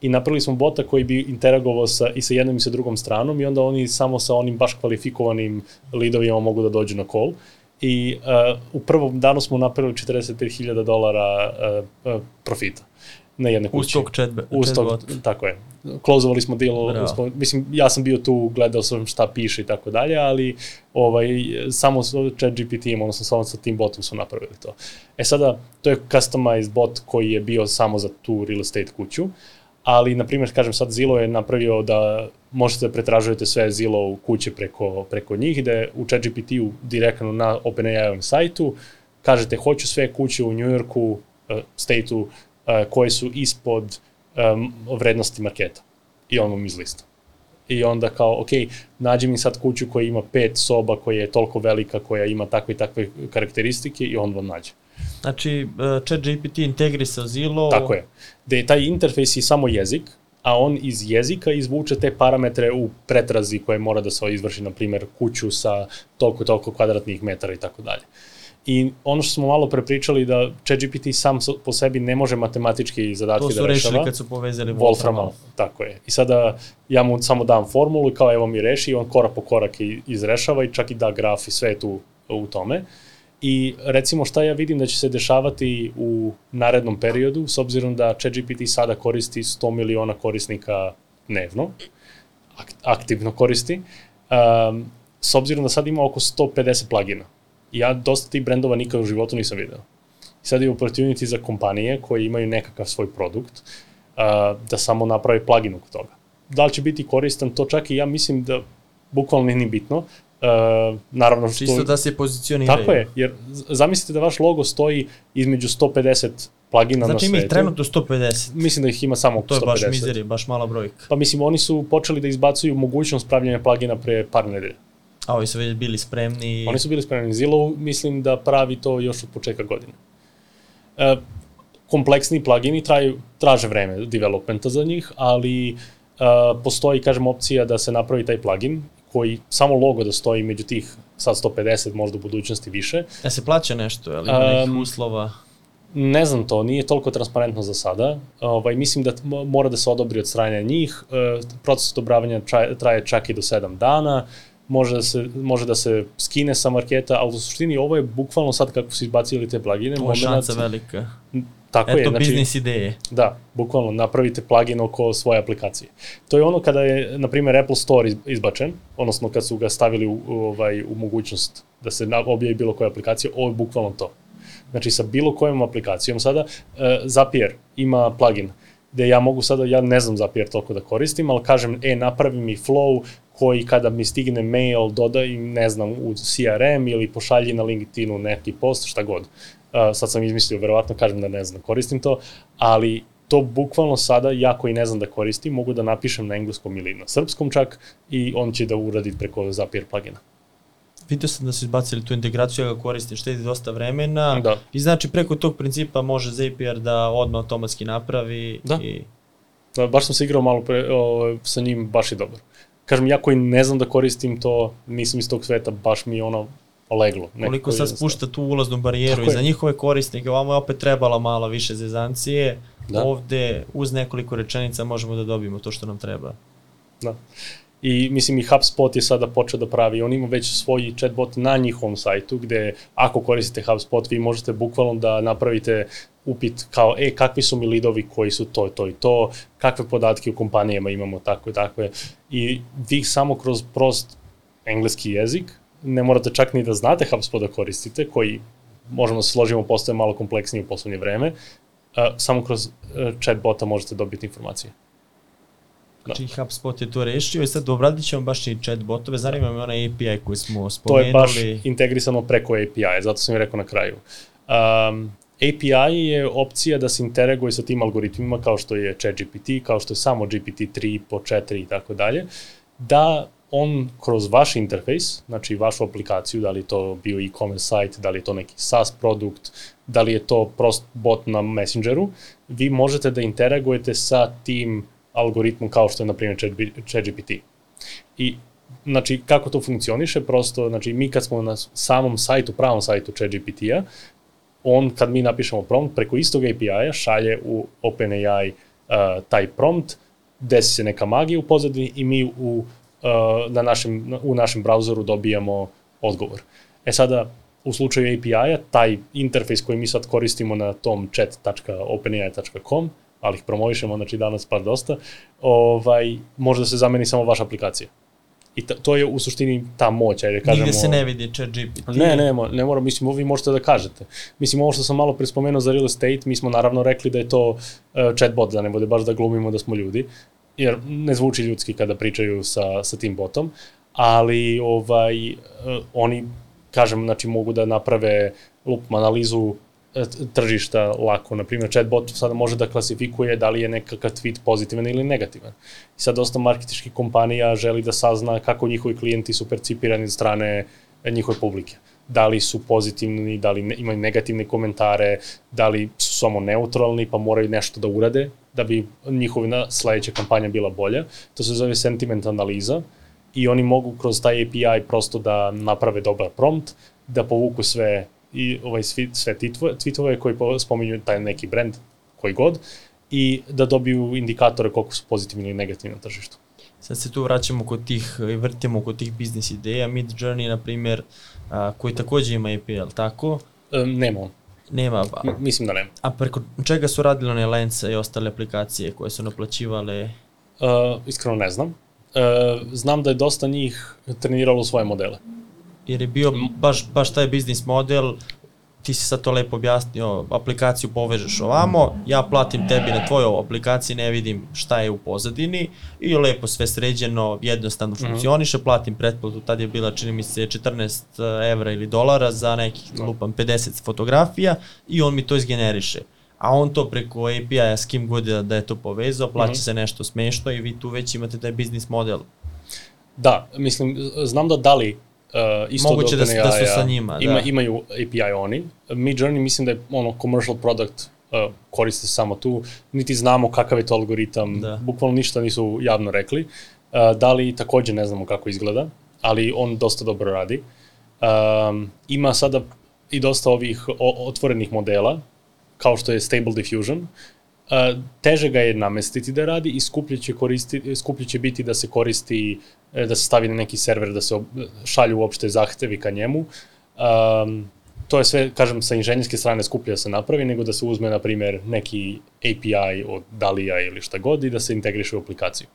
i napravili smo bota koji bi interagovao sa, i sa jednom i sa drugom stranom i onda oni samo sa onim baš kvalifikovanim lidovima mogu da dođu na call. I uh, u prvom danu smo napravili 45.000 dolara uh, uh, profita na jedne kuće. Uz tog chatbe, Uz tog, tako je. Klozovali smo smo, mislim, ja sam bio tu, gledao sam šta piše i tako dalje, ali ovaj, samo sa chat GPT-im, odnosno samo sa tim botom su napravili to. E sada, to je customized bot koji je bio samo za tu real estate kuću, ali, na primjer, kažem sad, Zillow je napravio da možete da pretražujete sve Zillow kuće preko, preko njih, da je u ChatGPT-u direktno na OpenAI-ovom sajtu kažete hoću sve kuće u New Yorku, uh, stateu, koje su ispod um, vrednosti marketa. I on vam izlista. I onda kao, ok, nađi mi sad kuću koja ima pet soba, koja je toliko velika, koja ima takve i takve karakteristike i on vam nađe. Znači, uh, chat GPT integri sa Zillow. Tako je. Da je taj interfejs i samo jezik, a on iz jezika izvuče te parametre u pretrazi koje mora da se izvrši, na primjer, kuću sa toliko toliko kvadratnih metara i tako dalje. I ono što smo malo prepričali da ChatGPT sam po sebi ne može matematički zadatke To da su rešava. rešili kad su povezali Wolfram Alpha, tako je. I sada ja mu samo dam formulu i kao evo mi reši i on korak po korak i izrešava i čak i da graf i sve je tu u tome. I recimo šta ja vidim da će se dešavati u narednom periodu, s obzirom da ChatGPT sada koristi 100 miliona korisnika dnevno, ak- aktivno koristi, um, s obzirom da sad ima oko 150 plugina. I ja dosta tih brendova nikad u životu nisam video. I sad je opportunity za kompanije koje imaju nekakav svoj produkt uh, da samo naprave plugin oko toga. Da li će biti koristan, to čak i ja mislim da bukvalno nije ni bitno. Uh, naravno što... Čisto da se pozicioniraju. Tako je, jer zamislite da vaš logo stoji između 150 plugina Znači na ima svetu. ih trenutno 150. Mislim da ih ima samo oko To je 150. baš mizerija, baš mala brojka. Pa mislim, oni su počeli da izbacuju mogućnost pravljanja plugina pre par nedelja. A ovi su već bili spremni. Oni su bili spremni. Zillow mislim da pravi to još od početka godine. E, kompleksni plugini traju, traže vreme developmenta za njih, ali e, postoji, kažem, opcija da se napravi taj plugin koji samo logo da stoji među tih sad 150, možda u budućnosti više. Da se plaća nešto, ali ima nekih Um, uslova. Ne znam to, nije toliko transparentno za sada. Ovaj, mislim da mora da se odobri od strane njih. E, proces odobravanja traje, traje čak i do 7 dana. Može da se, može da se skine sa marketa, ali u suštini ovo je bukvalno sad kako su izbacili te plugine. To je šansa velika. Tako Eto, je, znači, biznis ideje. Da, bukvalno napravite plugin oko svoje aplikacije. To je ono kada je, na primjer, Apple Store iz- izbačen, odnosno kad su ga stavili u, ovaj, u mogućnost da se objavi bilo koja aplikacija, ovo je bukvalno to. Znači, sa bilo kojom aplikacijom sada, e, Zapier ima plugin gde ja mogu sada, ja ne znam Zapier toliko da koristim, ali kažem, e, napravi mi flow koji kada mi stigne mail, dodaj, ne znam, u CRM ili pošalji na LinkedInu neki post, šta god. Uh, sad sam izmislio, verovatno kažem da ne znam, da koristim to, ali to bukvalno sada, ja koji ne znam da koristim, mogu da napišem na engleskom ili na srpskom čak i on će da uradi preko Zapier plugina. Vidio sam da su izbacili tu integraciju, ja ga koristim, štedi dosta vremena. Da. I znači preko tog principa može Zapier da odmah automatski napravi. Da. I... Da, baš sam se igrao malo pre, o, sa njim, baš je dobar. Kažem, ja koji ne znam da koristim to, nisam iz tog sveta, baš mi ono leglo. Koliko sad spušta tu ulaznu barijeru Tako i za je. njihove korisnike, ovamo je opet trebala malo više zezancije. Da. Ovde uz nekoliko rečenica možemo da dobijemo to što nam treba. Da. I mislim i HubSpot je sada počeo da pravi, on ima već svoj chatbot na njihovom sajtu gde ako koristite HubSpot vi možete bukvalno da napravite upit kao e kakvi su mi lidovi koji su to to i to, kakve podatke u kompanijama imamo tako i takve i vi samo kroz prost engleski jezik ne morate čak ni da znate HubSpot da koristite koji možemo da se složimo postaje malo kompleksniji u poslednje vreme, samo kroz a, chatbota možete dobiti informacije. Da. Znači HubSpot je to rešio i sad obradit ćemo baš i chat botove. Zanima me onaj API koji smo To spomenuli. je baš integrisano preko API, zato sam i rekao na kraju. Um, API je opcija da se interaguje sa tim algoritmima kao što je ChatGPT, kao što je samo GPT-3, po 4 i tako dalje, da on kroz vaš interfejs, znači vašu aplikaciju, da li to bio e-commerce sajt, da li je to neki SaaS produkt, da li je to prost bot na Messengeru, vi možete da interagujete sa tim algoritmom kao što je, na primjer, ChatGPT. I znači kako to funkcioniše, prosto znači mi kad smo na samom sajtu, pravom sajtu ChatGPT-a, on kad mi napišemo prompt preko istog API-a šalje u OpenAI uh, taj prompt, desi se neka magija u pozadini i mi u, uh, na našem, u našem brauzeru dobijamo odgovor. E sada, u slučaju API-a, taj interfejs koji mi sad koristimo na tom chat.openai.com, ali ih promovišemo, znači danas par dosta, ovaj, može da se zameni samo vaša aplikacija. I ta, to je u suštini ta moć, ajde kažemo. Nigde se ne vidi chat GPT. Ne, ne, ne mora, mislim, vi možete da kažete. Mislim, ovo što sam malo pre spomenuo za real estate, mi smo naravno rekli da je to uh, chatbot, da ne bude baš da glumimo da smo ljudi, jer ne zvuči ljudski kada pričaju sa, sa tim botom, ali ovaj, uh, oni, kažem, znači mogu da naprave lupom analizu tržišta lako. Na primjer, chatbot sada može da klasifikuje da li je nekakav tweet pozitivan ili negativan. I sad dosta marketičkih kompanija želi da sazna kako njihovi klijenti su percipirani od strane e, njihove publike. Da li su pozitivni, da li ne, imaju negativne komentare, da li su samo neutralni pa moraju nešto da urade da bi njihova sledeća kampanja bila bolja. To se zove sentiment analiza i oni mogu kroz taj API prosto da naprave dobar prompt, da povuku sve i ovaj svi, sve tweetove koji po- spominju taj neki brand, koji god, i da dobiju indikatore koliko su pozitivni ili negativni na tržištu. Sad se tu vraćamo kod tih vrtimo kod tih biznis ideja. Mid Journey, na primjer, a, koji takođe ima API, jel tako? E, nema on. Nema, a, M- Mislim da nema. a preko čega su radile one Lensa i ostale aplikacije koje su naplaćivale? Uh, iskreno ne znam. Uh, znam da je dosta njih treniralo svoje modele. Jer je bio baš, baš taj biznis model, ti si sad to lepo objasnio, aplikaciju povežeš ovamo, ja platim tebi na tvojoj aplikaciji, ne vidim šta je u pozadini i lepo sve sređeno, jednostavno funkcioniše, platim pretplatu, tad je bila čini mi se 14 evra ili dolara za nekih lupam 50 fotografija i on mi to izgeneriše. A on to preko API-a s kim god da je to povezao, plaća se nešto smešno i vi tu već imate taj biznis model. Da, mislim, znam da da li uh, isto Moguće da da su OpenAI-a sa njima, Ima, da. Imaju API oni. Mid Journey mislim da je ono commercial product uh, koriste samo tu, niti znamo kakav je to algoritam, Da. bukvalno ništa nisu javno rekli. Uh, da li takođe ne znamo kako izgleda, ali on dosta dobro radi. Um, ima sada i dosta ovih o, otvorenih modela, kao što je Stable Diffusion, a, teže ga je namestiti da radi i skuplje će, koristi, skuplje će biti da se koristi, da se stavi na neki server, da se šalju uopšte zahtevi ka njemu. Um, to je sve, kažem, sa inženjerske strane skuplje da se napravi, nego da se uzme, na primjer, neki API od Dalija ili šta god i da se integriše u aplikaciju.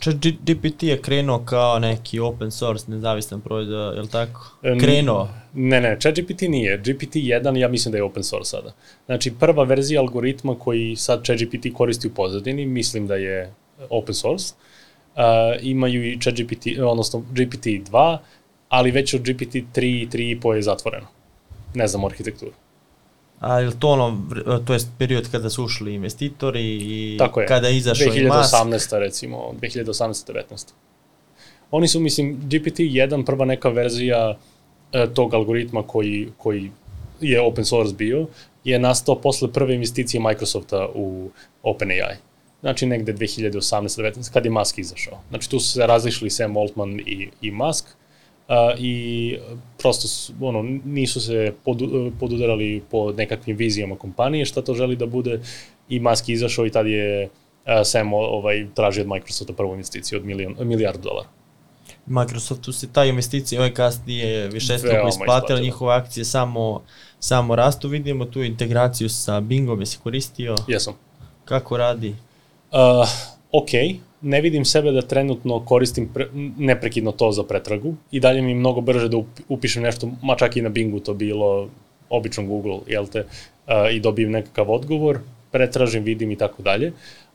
Chat GPT je krenuo kao neki open source nezavistan proizvod, je li tako? Krenuo. Ne, ne, ChatGPT nije. GPT-1 ja mislim da je open source sada. Znači, prva verzija algoritma koji sad ChatGPT koristi u pozadini, mislim da je open source. Uh, imaju i ChatGPT, odnosno GPT-2, ali već od GPT-3 i 3.5 je zatvoreno. Ne znam arhitekturu. A je to ono, to je period kada su ušli investitori i Tako je. kada je izašao i Musk? 2018. recimo, 2018. 19. Oni su, mislim, GPT-1 prva neka verzija e, tog algoritma koji, koji je open source bio, je nastao posle prve investicije Microsofta u OpenAI. Znači negde 2018. 19. kad je Musk izašao. Znači tu su se različili Sam Altman i, i Musk uh, i prosto su, ono, nisu se podu, podudarali po nekakvim vizijama kompanije šta to želi da bude i Musk je izašao i tad je uh, Sam ovaj, tražio od Microsofta prvu investiciju od milion, milijardu dolara. Microsoftu se ta investicija ove kasnije višestruko Veoma isplatila, isplatila. njihove akcije samo, samo rastu. Vidimo tu integraciju sa Bingom, jesi koristio? Jesam. Kako radi? Uh, ok, ne vidim sebe da trenutno koristim pre, neprekidno to za pretragu i dalje mi mnogo brže da up- upišem nešto, ma čak i na Bingu to bilo, obično Google, jel te, uh, i dobijem nekakav odgovor, pretražim, vidim i tako dalje.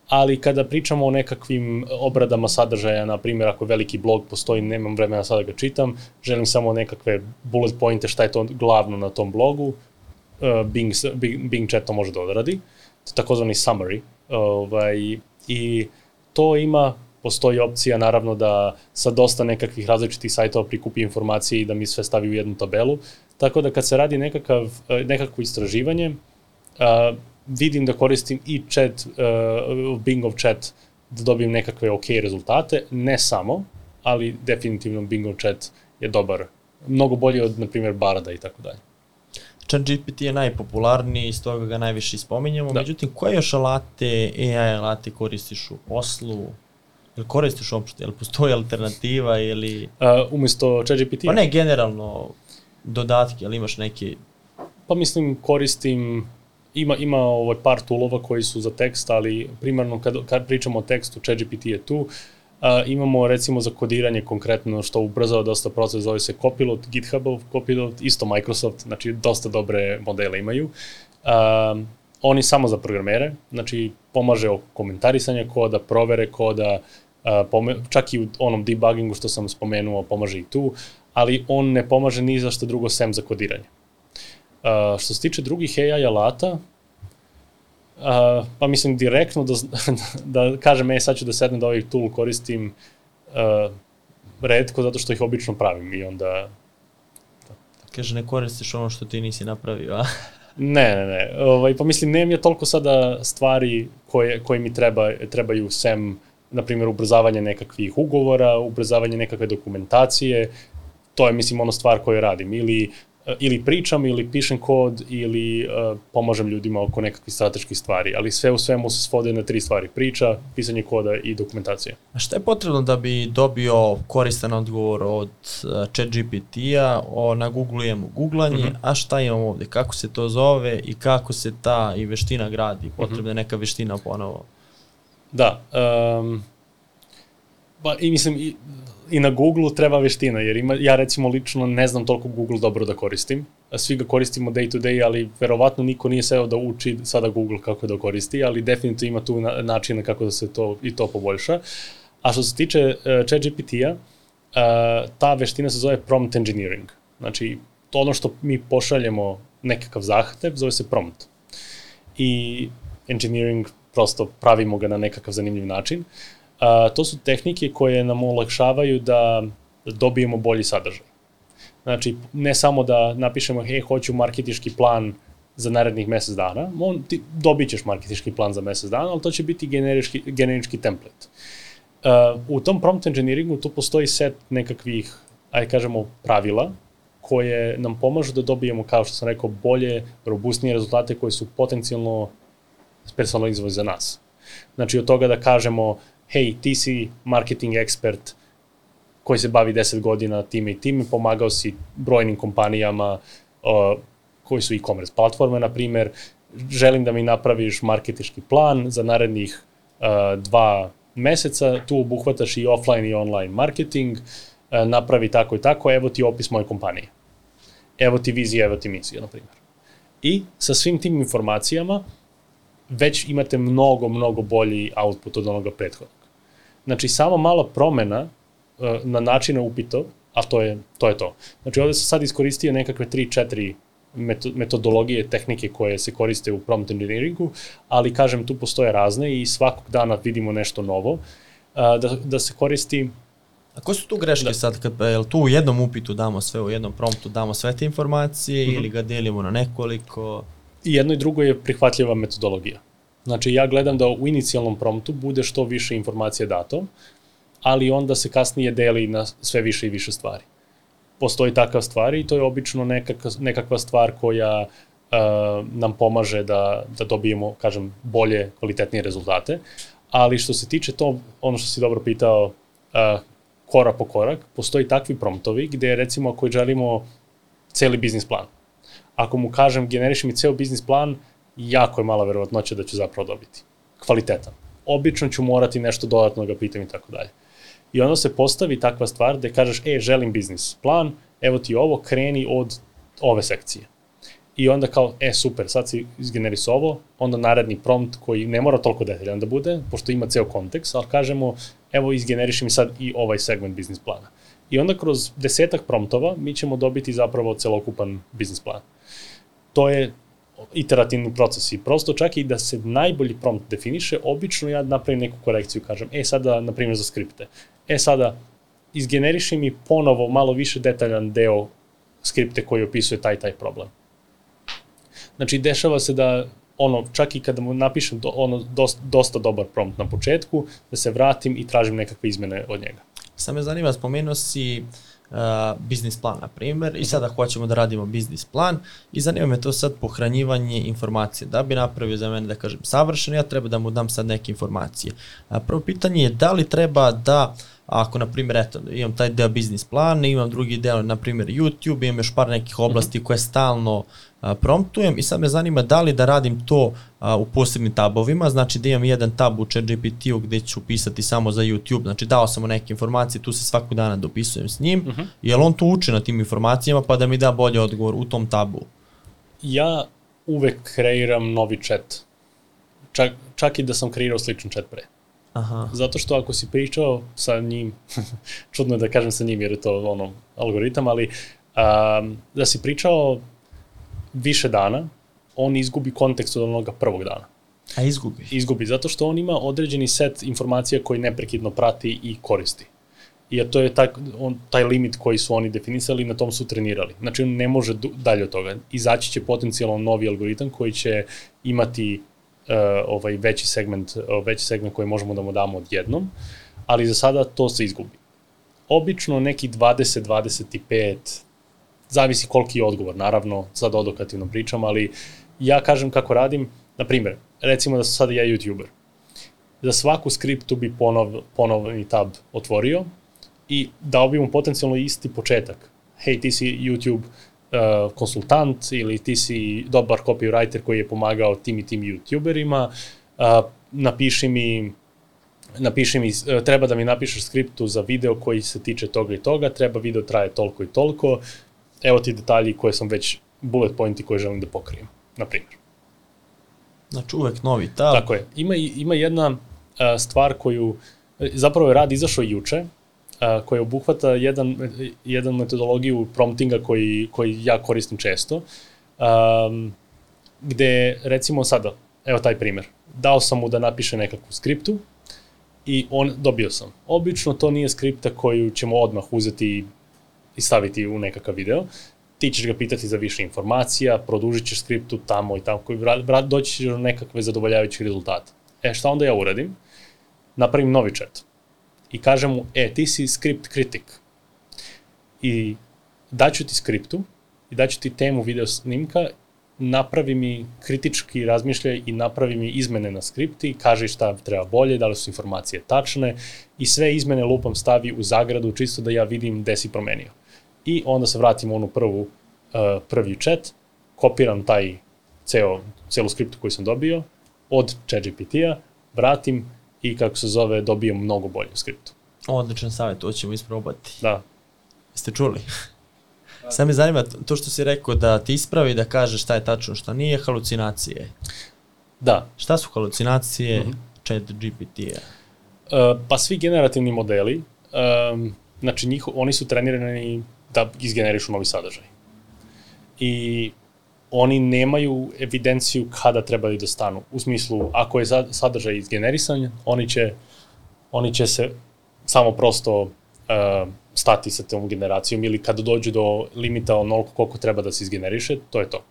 Ali kada pričamo o nekakvim obradama sadržaja, na primjer ako veliki blog postoji, nemam vremena sada da ga čitam, želim samo nekakve bullet pointe šta je to glavno na tom blogu, uh, Bing, Bing, Bing chat to može da odradi, to je takozvani summary, ovaj, i to ima, postoji opcija naravno da sa dosta nekakvih različitih sajtova prikupi informacije i da mi sve stavi u jednu tabelu, tako da kad se radi nekakav, eh, nekakvo istraživanje, uh, vidim da koristim i chat, uh, Bingov chat da dobijem nekakve ok rezultate, ne samo, ali definitivno Bingov chat je dobar, mnogo bolji od, na primjer, Barda i tako dalje. ChatGPT je najpopularniji i stoga ga najviše spominjamo. Da. Međutim, koje još alate, AI alate koristiš u poslu? Ili koristiš uopšte? Ili postoji alternativa ili... Uh, umesto ChatGPT? Pa ne, generalno dodatke, ali imaš neki... Pa mislim koristim ima ima ovaj par toolova koji su za tekst, ali primarno kad kad pričamo o tekstu ChatGPT je tu. Uh, imamo recimo za kodiranje konkretno što ubrzava dosta proces, zove se Copilot, GitHubov Copilot, isto Microsoft, znači dosta dobre modele imaju. Um, oni samo za programere, znači pomaže oko komentarisanja koda, provere koda, uh, pome, čak i u onom debuggingu što sam spomenuo pomaže i tu, ali on ne pomaže ni za što drugo sem za kodiranje. Uh, što se tiče drugih AI alata, uh, pa mislim direktno da, da kažem, e, sad ću da sednem da ovaj tool koristim uh, redko zato što ih obično pravim i onda Kaže, ne koristiš ono što ti nisi napravio, a? Ne, ne, ne. Ovaj, pa mislim, nemam ja toliko sada stvari koje, koje mi treba, trebaju sem, na primjer, ubrzavanje nekakvih ugovora, ubrzavanje nekakve dokumentacije. To je, mislim, ono stvar koju radim. Ili, ili pričam, ili pišem kod, ili uh, pomažem ljudima oko nekakvih strateških stvari. Ali sve u svemu se svode na tri stvari. Priča, pisanje koda i dokumentacija. A šta je potrebno da bi dobio koristan odgovor od uh, ChatGPT-a? O, nagooglujemo googlanje, mm Mhm. -hmm. a šta imamo ovde? Kako se to zove i kako se ta i veština gradi? Potrebna je neka veština ponovo. Da. Um, pa i mislim, i, i na Google treba veština, jer ima, ja recimo lično ne znam toliko Google dobro da koristim. Svi ga koristimo day to day, ali verovatno niko nije seo da uči sada Google kako da koristi, ali definitivno ima tu na, načina kako da se to i to poboljša. A što se tiče uh, ChatGPT-a, uh, ta veština se zove prompt engineering. Znači, to ono što mi pošaljemo nekakav zahtev zove se prompt. I engineering prosto pravimo ga na nekakav zanimljiv način. A, to su tehnike koje nam olakšavaju da dobijemo bolji sadržaj. Znači, ne samo da napišemo, hej, hoću marketički plan za narednih mesec dana, on, ti dobit ćeš marketički plan za mesec dana, ali to će biti generički, generički template. Uh, u tom prompt engineeringu tu postoji set nekakvih, ajde kažemo, pravila koje nam pomažu da dobijemo, kao što sam rekao, bolje, robustnije rezultate koje su potencijalno personalizovali za nas. Znači od toga da kažemo, hej, ti si marketing ekspert koji se bavi 10 godina time i time, pomagao si brojnim kompanijama uh, koji su e-commerce platforme, na primer, želim da mi napraviš marketički plan za narednih uh, dva meseca, tu obuhvataš i offline i online marketing, uh, napravi tako i tako, evo ti opis moje kompanije. Evo ti vizija, evo ti misija, na primjer. I sa svim tim informacijama već imate mnogo, mnogo bolji output od onoga prethodnog. Znači, samo mala promena uh, na načina upita, a to je, to je to. Znači, ovde sam sad iskoristio nekakve 3-4 metodologije, tehnike koje se koriste u prompt engineeringu, ali kažem tu postoje razne i svakog dana vidimo nešto novo. Da, da se koristi A ko su tu greške da. sad, kad, jel tu u jednom upitu damo sve, u jednom promptu damo sve te informacije mm -hmm. ili ga delimo na nekoliko? I jedno i drugo je prihvatljiva metodologija. Znači ja gledam da u inicijalnom promptu bude što više informacije dato, ali onda se kasnije deli na sve više i više stvari postoji takav stvar i to je obično nekakva, nekakva stvar koja uh, nam pomaže da, da dobijemo, kažem, bolje, kvalitetnije rezultate. Ali što se tiče to, ono što si dobro pitao, uh, korak po korak, postoji takvi promptovi gde recimo ako želimo celi biznis plan. Ako mu kažem generiši mi ceo biznis plan, jako je mala verovatnoća da ću zapravo dobiti. Kvalitetan. Obično ću morati nešto dodatno da ga pitam i tako dalje. I onda se postavi takva stvar da kažeš, e, želim biznis plan, evo ti ovo, kreni od ove sekcije. I onda kao, e, super, sad si izgenerisao ovo, onda naredni prompt koji ne mora toliko detaljan da bude, pošto ima ceo kontekst, ali kažemo, evo izgeneriši mi sad i ovaj segment biznis plana. I onda kroz desetak promptova mi ćemo dobiti zapravo celokupan biznis plan. To je iterativni proces i prosto čak i da se najbolji prompt definiše, obično ja napravim neku korekciju, kažem, e sada, na primjer, za skripte, E sada, izgeneriši mi ponovo malo više detaljan deo skripte koji opisuje taj taj problem. Znači, dešava se da ono, čak i kada mu napišem do, ono, dosta, dosta dobar prompt na početku, da se vratim i tražim nekakve izmene od njega. Samo me zanima, spomenuo si uh, biznis plan, na primer, i sada hoćemo da radimo biznis plan i zanima me to sad pohranjivanje informacije. Da bi napravio za mene, da kažem, savršeno, ja treba da mu dam sad neke informacije. Uh, prvo pitanje je da li treba da uh, ako, na primjer, eto, imam taj deo biznis plan, imam drugi deo, na primjer, YouTube, imam još par nekih oblasti mm -hmm. koje stalno a, promptujem i sad me zanima da li da radim to a, u posebnim tabovima, znači da imam jedan tab u ChatGPT-u gde ću pisati samo za YouTube, znači dao sam mu neke informacije, tu se svakog dana dopisujem s njim, mm -hmm. jel on tu uči na tim informacijama pa da mi da bolji odgovor u tom tabu? Ja uvek kreiram novi chat. Čak, čak i da sam kreirao sličan chat pre. Aha. Zato što ako si pričao sa njim, čudno je da kažem sa njim jer je to ono, algoritam, ali um, da si pričao više dana, on izgubi kontekst od onoga prvog dana. A izgubi? Izgubi, zato što on ima određeni set informacija koji neprekidno prati i koristi. I to je taj, on, taj limit koji su oni definisali, na tom su trenirali. Znači on ne može dalje od toga. Izaći će potencijalno novi algoritam koji će imati ovaj veći segment, uh, veći segment koji možemo da mu damo odjednom, ali za sada to se izgubi. Obično neki 20, 25, zavisi koliki je odgovor, naravno, sad odokativno pričam, ali ja kažem kako radim, na primjer, recimo da sam sada ja youtuber. Za svaku skriptu bi ponov, ponovni tab otvorio i dao bi mu potencijalno isti početak. Hej, ti si YouTube uh, konsultant ili ti si dobar copywriter koji je pomagao tim i tim youtuberima, uh, napiši mi napiši mi, uh, treba da mi napišeš skriptu za video koji se tiče toga i toga, treba video traje toliko i toliko, evo ti detalji koje sam već, bullet pointi koje želim da pokrijem, na primjer. Znači uvek novi tab. Tako je. Ima, ima jedna uh, stvar koju, zapravo je rad izašao juče, koja obuhvata jedan, jedan metodologiju promptinga koji, koji ja koristim često, um, gde recimo sada, evo taj primer, dao sam mu da napiše nekakvu skriptu i on dobio sam. Obično to nije skripta koju ćemo odmah uzeti i staviti u nekakav video, ti ćeš ga pitati za više informacija, produžit ćeš skriptu tamo i tamo, koji doći ćeš do nekakve zadovoljavajućih rezultata. E, šta onda ja uradim? Napravim novi chat i kažem mu, e, ti si script kritik. I daću ti skriptu i daću ti temu video snimka napravi mi kritički razmišljaj i napravi mi izmene na skripti, kaže šta treba bolje, da li su informacije tačne i sve izmene lupam stavi u zagradu čisto da ja vidim gde si promenio. I onda se vratim u onu prvu, uh, prvi chat, kopiram taj ceo, celu skriptu koju sam dobio od ChatGPT-a, vratim i kako se zove, dobijem mnogo bolju skriptu. Odličan savjet, to ćemo isprobati. Da, Jeste čuli? Sad me zanima to što si rekao da ti ispravi da kaže šta je tačno, šta nije, halucinacije. da. Šta su halucinacije mm -hmm. chat GPT-a? Uh, pa svi generativni modeli, um, znači njih, oni su trenirani da izgenerišu novi sadržaj. I oni nemaju evidenciju kada trebaju da stanu. U smislu, ako je sadržaj izgenerisan, oni će, oni će se samo prosto uh, stati sa tom generacijom ili kada dođu do limita onoliko koliko treba da se izgeneriše, to je to.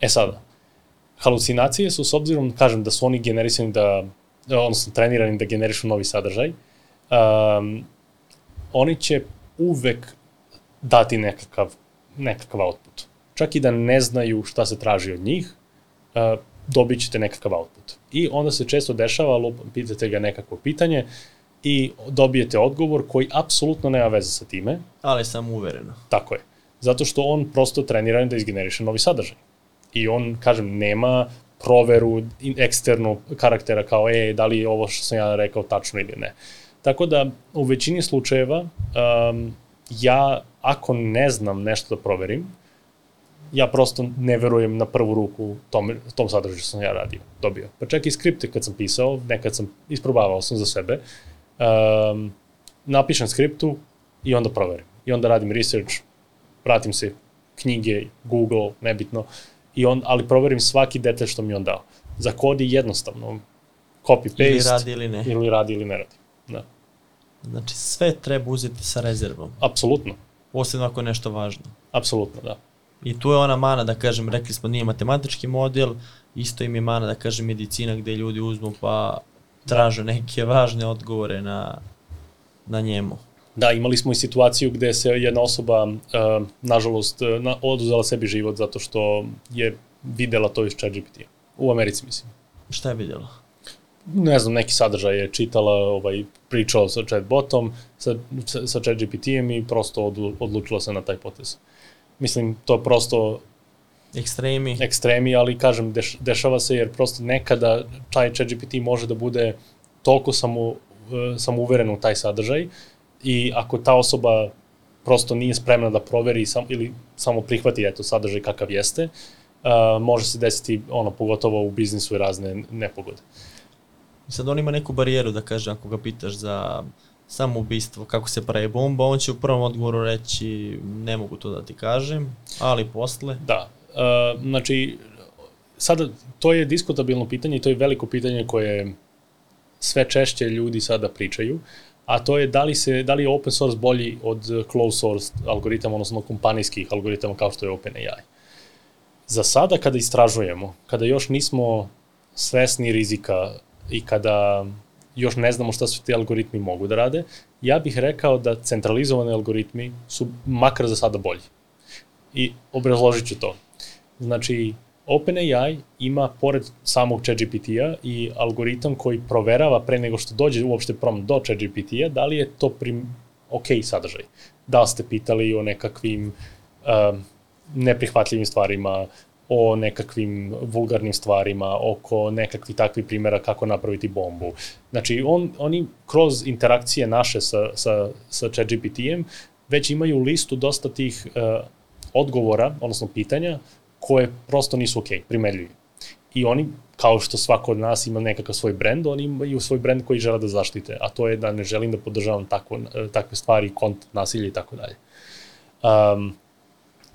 E sada, halucinacije su s obzirom, kažem, da su oni generisani da, odnosno trenirani da generišu novi sadržaj, um, oni će uvek dati nekakav, nekakav output. Čak i da ne znaju šta se traži od njih, dobit ćete nekakav output. I onda se često dešava, pitate ga nekako pitanje, i dobijete odgovor koji apsolutno nema veze sa time. Ali samo uvereno. Tako je. Zato što on prosto trenira da izgeneriše novi sadržaj. I on, kažem, nema proveru eksternu karaktera kao, e, da li je ovo što sam ja rekao tačno ili ne. Tako da, u većini slučajeva, um, ja, ako ne znam nešto da proverim, ja prosto ne verujem na prvu ruku tom, tom sadržaju što sam ja radio, dobio. Pa čak i skripte kad sam pisao, nekad sam isprobavao sam za sebe, um, napišem skriptu i onda proverim. I onda radim research, pratim se knjige, Google, nebitno, i on, ali proverim svaki detalj što mi on dao. Za kod je jednostavno, copy-paste. Ili radi ili ne. Ili radi ili ne radi. Da. Znači sve treba uzeti sa rezervom. Apsolutno. Posebno ako je nešto važno. Apsolutno, da. I tu je ona mana, da kažem, rekli smo nije matematički model, isto im je mana, da kažem, medicina gde ljudi uzmu pa traže neke važne odgovore na, na njemu. Da, imali smo i situaciju gde se jedna osoba, uh, nažalost, na, oduzela sebi život zato što je videla to iz ChatGPT-a. U Americi, mislim. Šta je videla? Ne znam, neki sadržaj je čitala, ovaj, pričala sa chatbotom, sa, sa, sa ChatGPT-em i prosto od, odlučila se na taj potez. Mislim, to je prosto ekstremi. ekstremi, ali kažem, deš, dešava se jer prosto nekada taj ChatGPT može da bude toliko samo, uh, samouveren u taj sadržaj i ako ta osoba prosto nije spremna da proveri sam, ili samo prihvati eto sadržaj kakav jeste, uh, može se desiti ono pogotovo u biznisu i razne nepogode. Sad on ima neku barijeru da kaže ako ga pitaš za samoubistvo, kako se pravi bomba, on će u prvom odgovoru reći ne mogu to da ti kažem, ali posle... Da, Uh, znači, sada, to je diskutabilno pitanje i to je veliko pitanje koje sve češće ljudi sada pričaju, a to je da li, se, da li je open source bolji od closed source algoritama, odnosno kompanijskih algoritama kao što je OpenAI. Za sada kada istražujemo, kada još nismo svesni rizika i kada još ne znamo šta su ti algoritmi mogu da rade, ja bih rekao da centralizovani algoritmi su makar za sada bolji. I obrazložit ću to. Znači, OpenAI ima, pored samog ChatGPT-a, i algoritam koji proverava pre nego što dođe uopšte prom do ChatGPT-a, da li je to prim, ok sadržaj. Da li ste pitali o nekakvim uh, neprihvatljivim stvarima, o nekakvim vulgarnim stvarima, oko nekakvi takvi primjera kako napraviti bombu. Znači, on, oni kroz interakcije naše sa, sa, sa ChatGPT-em već imaju listu dosta tih uh, odgovora, odnosno pitanja, koje prosto nisu ok, primerljivi. I oni, kao što svako od nas ima nekakav svoj brend, oni imaju svoj brend koji žele da zaštite, a to je da ne želim da podržavam tako, takve stvari, kont, nasilje i tako dalje. Um,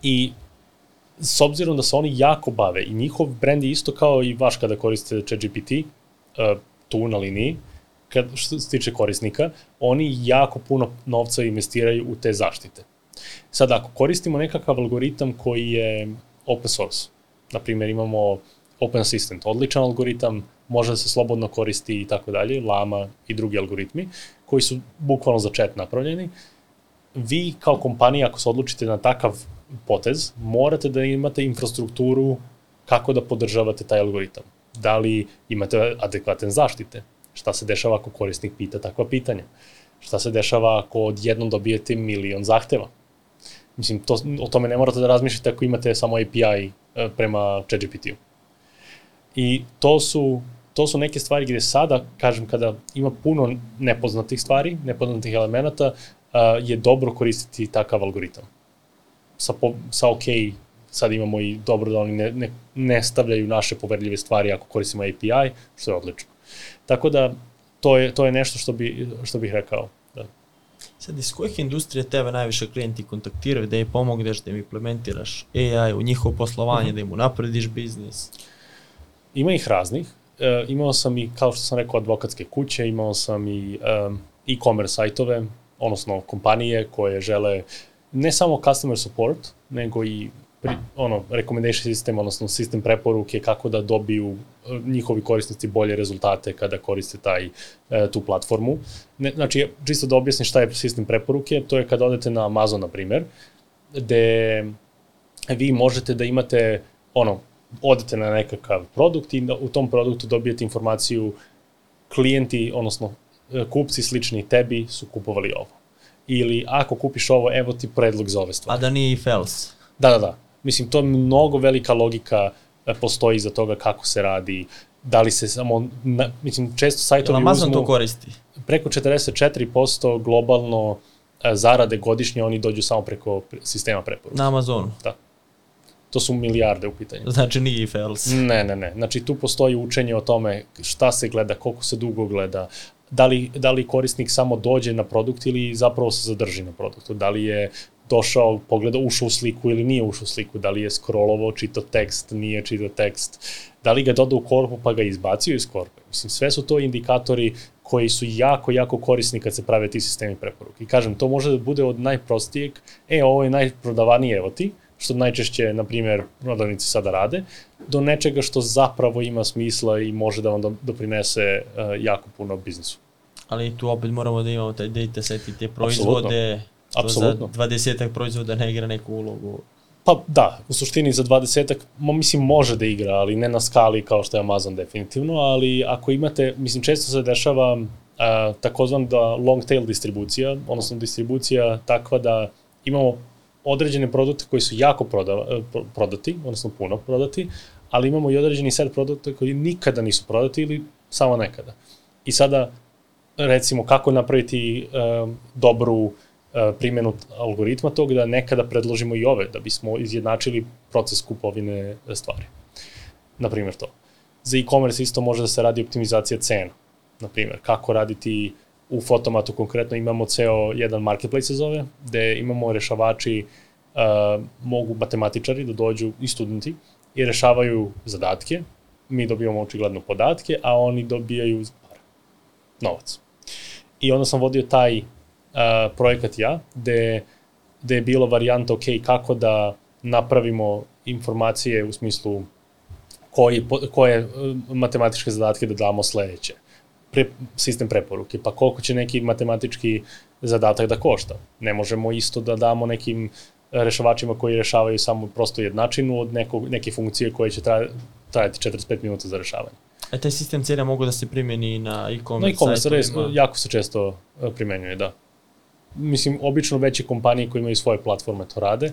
I s obzirom da se oni jako bave i njihov brend je isto kao i vaš kada koristite ChatGPT, uh, tu na liniji, kad, što se tiče korisnika, oni jako puno novca investiraju u te zaštite. Sad, ako koristimo nekakav algoritam koji je open source. Naprimjer, imamo Open Assistant, odličan algoritam, može da se slobodno koristi i tako dalje, Lama i drugi algoritmi, koji su bukvalno za chat napravljeni. Vi kao kompanija, ako se odlučite na takav potez, morate da imate infrastrukturu kako da podržavate taj algoritam. Da li imate adekvatne zaštite? Šta se dešava ako korisnik pita takva pitanja? Šta se dešava ako odjednom dobijete milion zahteva? Mislim, to, o tome ne morate da razmišljate ako imate samo API e, prema ChatGPT-u. I to su, to su neke stvari gde sada, kažem, kada ima puno nepoznatih stvari, nepoznatih elemenata, je dobro koristiti takav algoritam. Sa, po, sa OK, sad imamo i dobro da oni ne, ne, ne stavljaju naše poverljive stvari ako koristimo API, što je odlično. Tako da, to je, to je nešto što, bi, što bih rekao. Da. Sad, iz kojih industrije tebe najviše klijenti kontaktiraju da im pomogneš, da im implementiraš AI u njihovo poslovanje, mm -hmm. da im unaprediš biznis? Ima ih raznih. E, imao sam i, kao što sam rekao, advokatske kuće, imao sam i um, e-commerce sajtove, odnosno kompanije koje žele ne samo customer support, nego i pri, ono, recommendation sistem, odnosno sistem preporuke kako da dobiju e, njihovi korisnici bolje rezultate kada koriste taj, e, tu platformu. Ne, znači, čisto da objasnim šta je sistem preporuke, to je kada odete na Amazon, na primer, gde vi možete da imate, ono, odete na nekakav produkt i u tom produktu dobijete informaciju klijenti, odnosno e, kupci slični tebi su kupovali ovo. Ili ako kupiš ovo, evo ti predlog za ove stvari. A da nije i fels. Da, da, da. Mislim, to je mnogo velika logika e, postoji iza toga kako se radi, da li se samo, na, mislim, često sajtovi Amazon uzmu, to koristi? Preko 44% globalno e, zarade godišnje oni dođu samo preko sistema preporuka. Na Amazonu? Da. To su milijarde u pitanju. Znači nije fails. Ne, ne, ne. Znači tu postoji učenje o tome šta se gleda, koliko se dugo gleda, da li, da li korisnik samo dođe na produkt ili zapravo se zadrži na produktu, da li je došao, pogledao, ušao u sliku ili nije ušao u sliku, da li je scrollovo, čito tekst, nije čito tekst, da li ga doda u korpu pa ga izbacio iz korpe. Mislim, sve su to indikatori koji su jako, jako korisni kad se prave ti sistemi preporuke. I kažem, to može da bude od najprostijeg, e, ovo je najprodavanije, evo ti, što najčešće, na primjer, prodavnici sada rade, do nečega što zapravo ima smisla i može da vam doprinese uh, jako puno biznisu. Ali tu opet moramo da imamo taj data set i te proizvode, Apsolutno. za 20 proizvoda ne igra neku ulogu. Pa da, u suštini za 20 mo, mislim može da igra, ali ne na skali kao što je Amazon definitivno, ali ako imate, mislim često se dešava uh, takozvan da long tail distribucija, odnosno distribucija takva da imamo određene produkte koji su jako prodava, e, prodati, odnosno puno prodati, ali imamo i određeni set produkta koji nikada nisu prodati ili samo nekada. I sada, recimo, kako napraviti uh, dobru uh, primjenu algoritma tog da nekada predložimo i ove, da bismo izjednačili proces kupovine stvari. Naprimjer to. Za e-commerce isto može da se radi optimizacija cena. Naprimjer, kako raditi u Fotomatu konkretno imamo ceo jedan marketplace se zove, gde imamo rešavači, uh, mogu matematičari da dođu i studenti i rešavaju zadatke, mi dobijamo očigledno podatke, a oni dobijaju para, novac. I onda sam vodio taj uh, projekat ja, gde, gde je bila varijanta, ok, kako da napravimo informacije u smislu koji, koje uh, matematičke zadatke da damo sledeće pre, sistem preporuke, pa koliko će neki matematički zadatak da košta. Ne možemo isto da damo nekim rešavačima koji rešavaju samo prosto jednačinu od nekog, neke funkcije koje će trajati 45 minuta za rešavanje. A taj sistem cena mogu da se primjeni na e-commerce Na e-commerce res, jako se često e, primenjuje, da. Mislim, obično veće kompanije koje imaju svoje platforme to rade,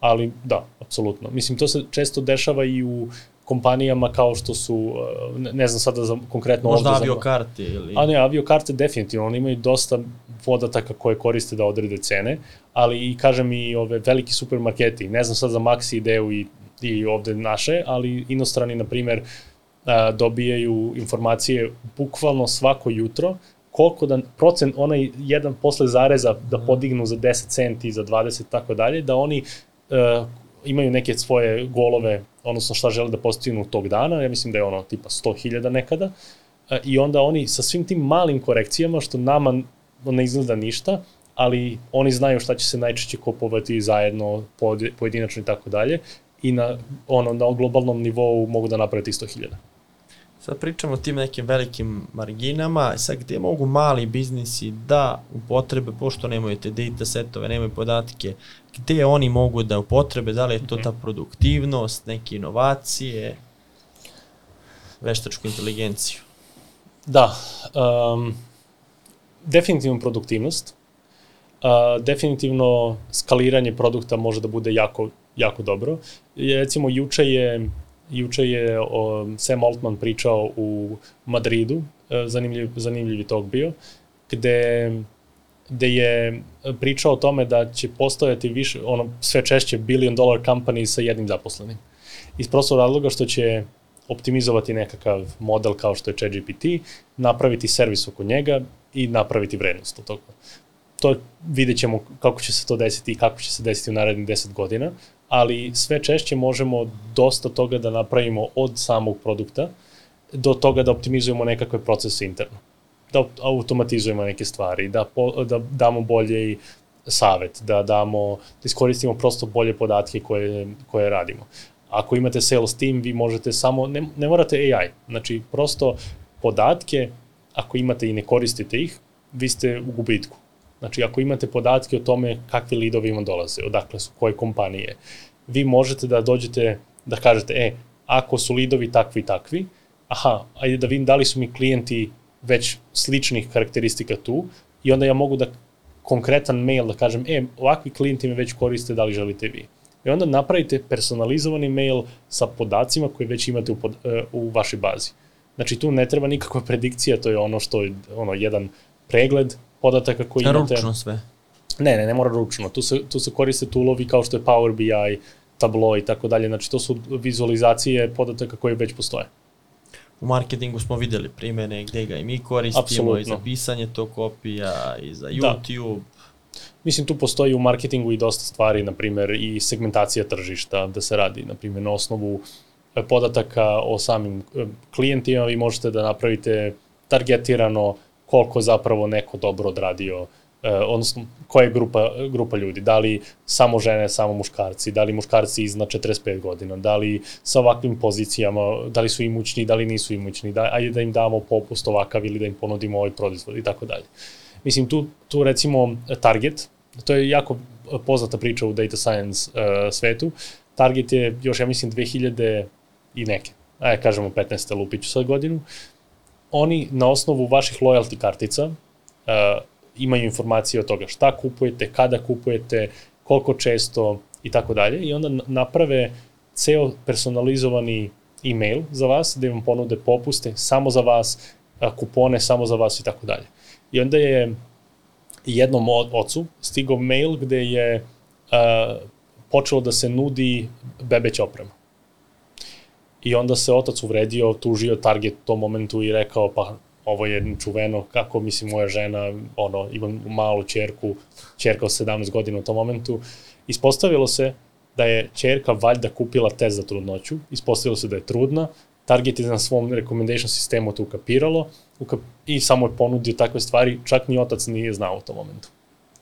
ali da, apsolutno. Mislim, to se često dešava i u kompanijama kao što su, uh, ne znam sada za konkretno Možda aviokarte ili... A ne, aviokarte definitivno, oni imaju dosta podataka koje koriste da odrede cene, ali i kažem i ove veliki supermarketi, ne znam sad za Maxi ideu i, i ovde naše, ali inostrani, na primer, uh, dobijaju informacije bukvalno svako jutro koliko da procent onaj jedan posle zareza da mhm. podignu za 10 centi, za 20 tako dalje, da oni uh, imaju neke svoje golove, odnosno šta žele da postignu tog dana, ja mislim da je ono tipa 100.000 nekada, e, i onda oni sa svim tim malim korekcijama, što nama ne izgleda ništa, ali oni znaju šta će se najčešće kupovati zajedno, pojedinačno i tako dalje, i na, ono, na globalnom nivou mogu da naprave 100.000. Sad pričamo o tim nekim velikim marginama, sad gde mogu mali biznisi da upotrebe, pošto nemaju te data setove, nemaju podatke, gde oni mogu da upotrebe, da li je to ta produktivnost, neke inovacije, veštačku inteligenciju? Da, um, definitivno produktivnost, uh, definitivno skaliranje produkta može da bude jako, jako dobro. Je, recimo, juče je, juče je o, Sam Altman pričao u Madridu, uh, zanimljiv, zanimljiv tog bio, gde gde je pričao o tome da će postojati više, ono, sve češće billion dollar company sa jednim zaposlenim. Iz prostog razloga što će optimizovati nekakav model kao što je ChatGPT, napraviti servis oko njega i napraviti vrednost od toga. To vidjet ćemo kako će se to desiti i kako će se desiti u narednih 10 godina, ali sve češće možemo dosta toga da napravimo od samog produkta do toga da optimizujemo nekakve procese interno. Da automatizujemo neke stvari, da, po, da damo bolje savet, da damo, da iskoristimo prosto bolje podatke koje, koje radimo. Ako imate sales team, vi možete samo, ne, ne morate AI, znači prosto podatke, ako imate i ne koristite ih, vi ste u gubitku. Znači, ako imate podatke o tome kakvi lidovi vam dolaze, odakle su, koje kompanije, vi možete da dođete, da kažete, e, ako su lidovi takvi i takvi, aha, ajde da vidim da li su mi klijenti već sličnih karakteristika tu i onda ja mogu da konkretan mail da kažem, e, ovakvi klijenti me već koriste, da li želite vi. I onda napravite personalizovani mail sa podacima koje već imate u, pod, e, u vašoj bazi. Znači tu ne treba nikakva predikcija, to je ono što je ono jedan pregled podataka koji imate. Ručno sve. Ne, ne, ne mora ručno. Tu se, tu se koriste toolovi kao što je Power BI, Tableau i tako dalje. Znači to su vizualizacije podataka koje već postoje. U marketingu smo videli primene gde ga i mi koristimo Absolutno. i za pisanje to kopija i za da. YouTube. Da Mislim, tu postoji u marketingu i dosta stvari, na primer, i segmentacija tržišta da se radi, na primer, na osnovu e, podataka o samim e, klijentima vi možete da napravite targetirano koliko zapravo neko dobro odradio, eh, odnosno koja je grupa, grupa ljudi, da li samo žene, samo muškarci, da li muškarci iznad 45 godina, da li sa ovakvim pozicijama, da li su imućni, da li nisu imućni, da, ajde da im damo popust ovakav ili da im ponudimo ovaj proizvod i tako dalje. Mislim, tu, tu recimo Target, to je jako poznata priča u data science uh, svetu, Target je još, ja mislim, 2000 i neke, ajde kažemo 15. lupiću sad godinu, oni na osnovu vaših loyalty kartica uh, imaju informacije o toga šta kupujete, kada kupujete, koliko često i tako dalje i onda naprave ceo personalizovani e-mail za vas, da vam ponude popuste samo za vas, kupone samo za vas i tako dalje. I onda je jednom ocu stigao mail gde je uh, počelo da se nudi bebeća oprema. I onda se otac uvredio, tužio Target u tom momentu i rekao, pa ovo je čuveno, kako mislim moja žena, ono, imam malu čerku, čerka od 17 godina u tom momentu. Ispostavilo se da je čerka valjda kupila test za trudnoću, ispostavilo se da je trudna, Target je na svom recommendation sistemu to ukapiralo ukap, i samo je ponudio takve stvari, čak ni otac nije znao u tom momentu.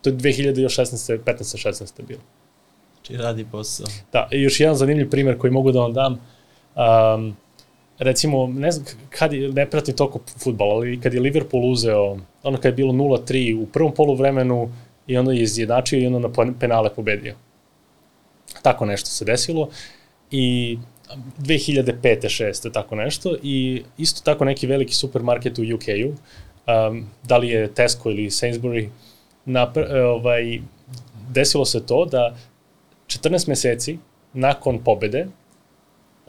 To je 2016. 15. 16. bilo. Či znači, radi posao. Da, i još jedan zanimljiv primer koji mogu da vam dam. Um, recimo, ne znam, kad je, ne pratim toliko futbol, ali kad je Liverpool uzeo, ono kad je bilo 0-3 u prvom polu vremenu i onda je izjednačio i onda na penale pobedio. Tako nešto se desilo i 2005. 6. tako nešto i isto tako neki veliki supermarket u UK-u, um, da li je Tesco ili Sainsbury, na, ovaj, desilo se to da 14 meseci nakon pobede,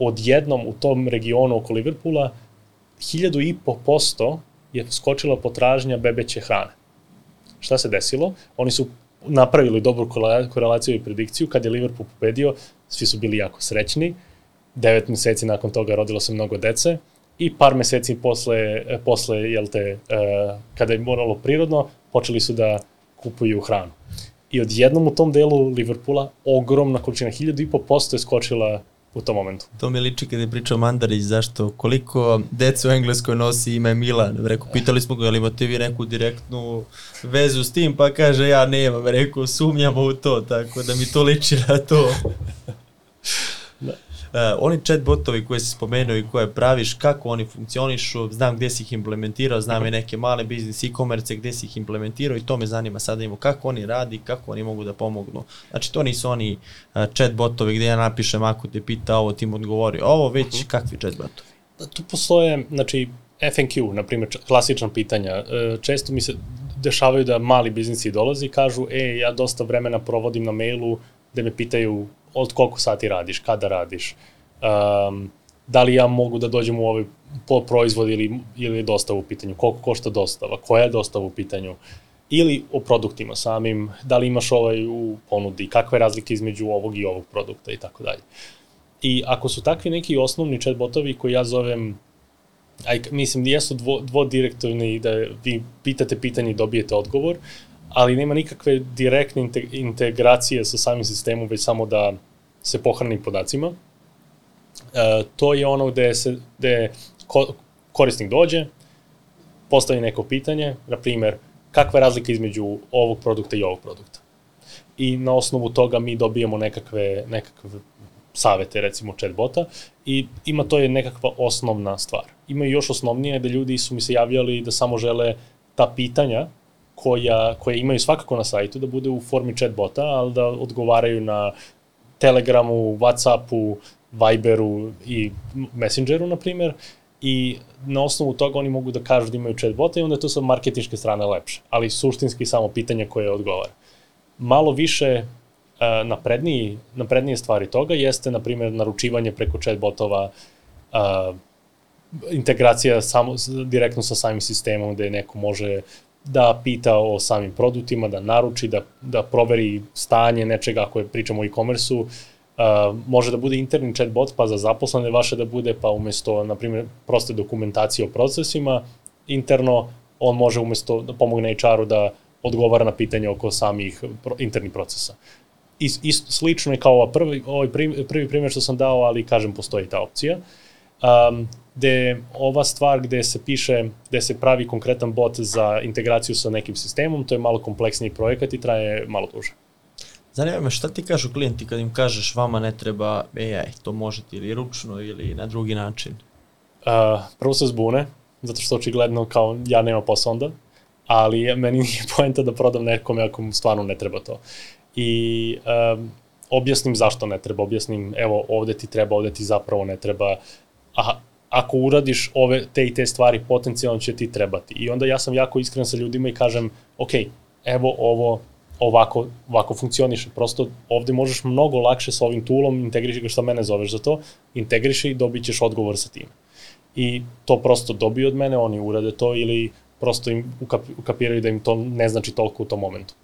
odjednom u tom regionu oko Liverpoola, 1000,5% je skočila potražnja bebeće hrane. Šta se desilo? Oni su napravili dobru korelaciju i predikciju, kad je Liverpool pobedio, svi su bili jako srećni, devet meseci nakon toga rodilo se mnogo dece i par meseci posle, posle jel te, uh, kada je moralo prirodno, počeli su da kupuju hranu. I odjednom u tom delu Liverpoola ogromna količina, hiljadu i po posto je skočila u tom momentu. To mi liči kada je pričao Mandarić, zašto, koliko deca u Engleskoj nosi ime Milan. Reku, pitali smo ga, ali imate vi neku direktnu vezu s tim, pa kaže, ja nemam, reku, sumnjamo u to, tako da mi to liči na to. Da. oni chatbotovi koje si spomenuo i koje praviš, kako oni funkcionišu, znam gde si ih implementirao, znam i neke male biznis e-commerce gde si ih implementirao i to me zanima sada imamo kako oni radi, kako oni mogu da pomognu. Znači to nisu oni uh, chatbotovi gde ja napišem ako te pita ovo, ti mu odgovori ovo, već uh -huh. kakvi chatbotovi? Da, tu postoje, znači, FNQ, na primjer, klasična pitanja. E, često mi se dešavaju da mali biznisi dolazi i kažu, e, ja dosta vremena provodim na mailu gde me pitaju od koliko sati radiš, kada radiš, um, da li ja mogu da dođem u ovaj po proizvod ili, ili je dostava u pitanju, koliko košta dostava, koja je dostava u pitanju, ili o produktima samim, da li imaš ovaj u ponudi, kakve razlike između ovog i ovog produkta i tako dalje. I ako su takvi neki osnovni chatbotovi koji ja zovem aj, mislim, jesu dvo, dvodirektorni da vi pitate pitanje i dobijete odgovor, ali nema nikakve direktne integracije sa samim sistemom, već samo da se pohrani podacima. E, to je ono gde, se, gde ko, korisnik dođe, postavi neko pitanje, na primer, kakva je razlika između ovog produkta i ovog produkta. I na osnovu toga mi dobijemo nekakve, nekakve savete, recimo chatbota, i ima to je nekakva osnovna stvar. Ima još osnovnije da ljudi su mi se javljali da samo žele ta pitanja koja, koja imaju svakako na sajtu da bude u formi chatbota, ali da odgovaraju na Telegramu, Whatsappu, Viberu i Messengeru, na primjer, i na osnovu toga oni mogu da kažu da imaju chatbota i onda je to sa marketinške strane lepše, ali suštinski samo pitanje koje odgovara. Malo više uh, napredniji, naprednije stvari toga jeste, na primjer, naručivanje preko chatbotova, uh, integracija samo, direktno sa samim sistemom gde neko može da pita o samim produktima, da naruči, da, da proveri stanje nečega ako je pričamo o e-commerce-u, uh, može da bude interni chatbot, pa za zaposlene vaše da bude, pa umesto, na primjer, proste dokumentacije o procesima, interno on može umesto da pomogne HR-u da odgovara na pitanje oko samih internih procesa isto slično je kao ova prvi, ovaj prvi, primjer što sam dao, ali kažem postoji ta opcija. Um, gde ova stvar gde se piše, gde se pravi konkretan bot za integraciju sa nekim sistemom, to je malo kompleksniji projekat i traje malo duže. Zanima me šta ti kažu klijenti kad im kažeš vama ne treba AI, to možete ili ručno ili na drugi način? Uh, prvo se zbune, zato što očigledno kao ja nema posao onda, ali meni nije poenta da prodam nekome ako mu stvarno ne treba to i um, objasnim zašto ne treba, objasnim evo ovde ti treba, ovde ti zapravo ne treba, a ako uradiš ove te i te stvari potencijalno će ti trebati. I onda ja sam jako iskren sa ljudima i kažem, ok, evo ovo ovako, ovako funkcioniše. Prosto ovde možeš mnogo lakše sa ovim toolom, integriši ga što mene zoveš za to, integriši i dobit ćeš odgovor sa tim. I to prosto dobiju od mene, oni urade to ili prosto im ukapiraju da im to ne znači toliko u tom momentu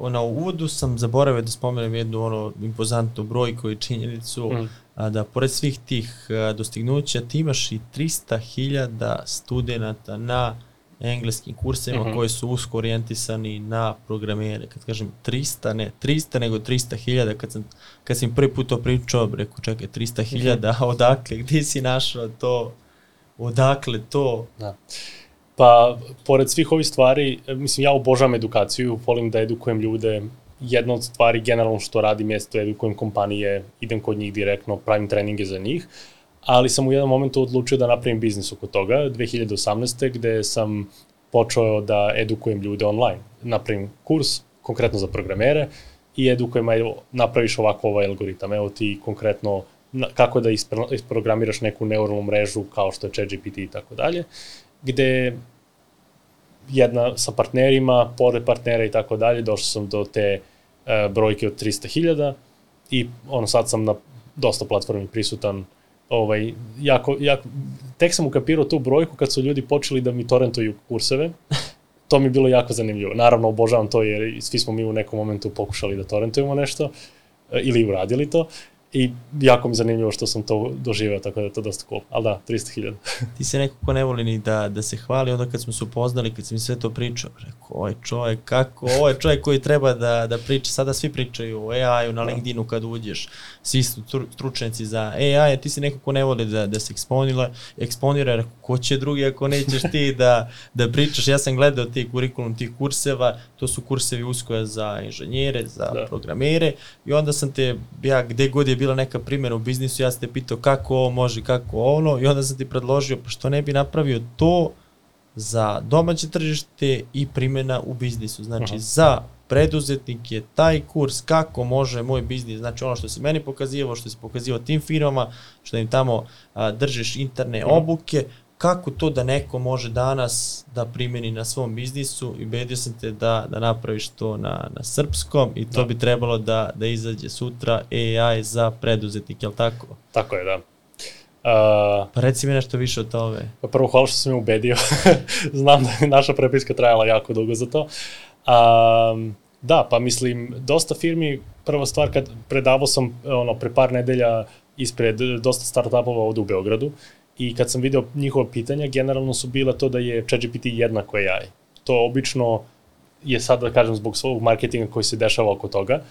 na uvodu sam zaboravio da spomenem jednu ono impozantnu brojku i činjenicu mm. a, da pored svih tih a, dostignuća ti imaš i 300.000 studenta na engleskim kursevima mm -hmm. koji su usko orijentisani na programere. Kad kažem 300, ne 300, nego 300.000, kad sam, kad sam prvi put to pričao, rekao čekaj 300.000, mm -hmm. odakle, gde si našao to, odakle to? Da. Pa, pored svih ovih stvari, mislim, ja obožavam edukaciju, volim da edukujem ljude. Jedna od stvari generalno što radim jeste da edukujem kompanije, idem kod njih direktno, pravim treninge za njih, ali sam u jednom momentu odlučio da napravim biznis oko toga, 2018. gde sam počeo da edukujem ljude online. Napravim kurs, konkretno za programere, i edukujem, ajde, napraviš ovako ovaj algoritam, evo ti konkretno kako da isprogramiraš neku neuralnu mrežu kao što je ChatGPT i tako dalje gde jedna sa partnerima, pored partnera i tako dalje, došao sam do te uh, brojke od 300.000 i ono sad sam na dosta platformi prisutan ovaj, jako, jako, tek sam ukapirao tu brojku kad su ljudi počeli da mi torrentuju kurseve, to mi je bilo jako zanimljivo. Naravno, obožavam to jer svi smo mi u nekom momentu pokušali da torrentujemo nešto e, ili uradili to I jako mi zanimljivo što sam to doživeo, tako da je to dosta cool. Ali da, 300.000. Ti se neko ko ne voli ni da, da se hvali, onda kad smo se upoznali, kad sam mi sve to pričao, rekao, ovaj čovjek, kako, ovaj čovjek koji treba da, da priča, sada svi pričaju o AI-u na da. LinkedInu kad uđeš, svi su stručnjaci za AI, a ti si neko ko ne voli da, da se eksponira, eksponira, rekao, ko će drugi ako nećeš ti da, da pričaš, ja sam gledao ti kurikulum tih kurseva, to su kursevi uskoja za inženjere, za da. programere, i onda sam te, ja gde god je je bila neka primjena u biznisu, ja sam te pitao kako ovo može, kako ono, i onda sam ti predložio, pa što ne bi napravio to za domaće tržište i primjena u biznisu. Znači, Aha. za preduzetnik je taj kurs kako može moj biznis, znači ono što si meni pokazivao, što si pokazivao tim firmama, što im tamo a, držiš interne obuke, kako to da neko može danas da primjeni na svom biznisu i bedio sam te da, da napraviš to na, na srpskom i to Da. bi trebalo da, da izađe sutra AI za preduzetnike, jel tako? Tako je, da. Uh, Pa reci mi nešto više od tove. Pa prvo, hvala što si me ubedio. Znam da je naša prepiska trajala jako dugo za to. Um, da, pa mislim, dosta firmi, prva stvar, kad predavao sam ono, pre par nedelja ispred dosta startupova ovde u Beogradu i kad sam video njihova pitanja, generalno su bila to da je ChatGPT jednako AI. To obično je sad, da kažem, zbog svog marketinga koji se dešava oko toga.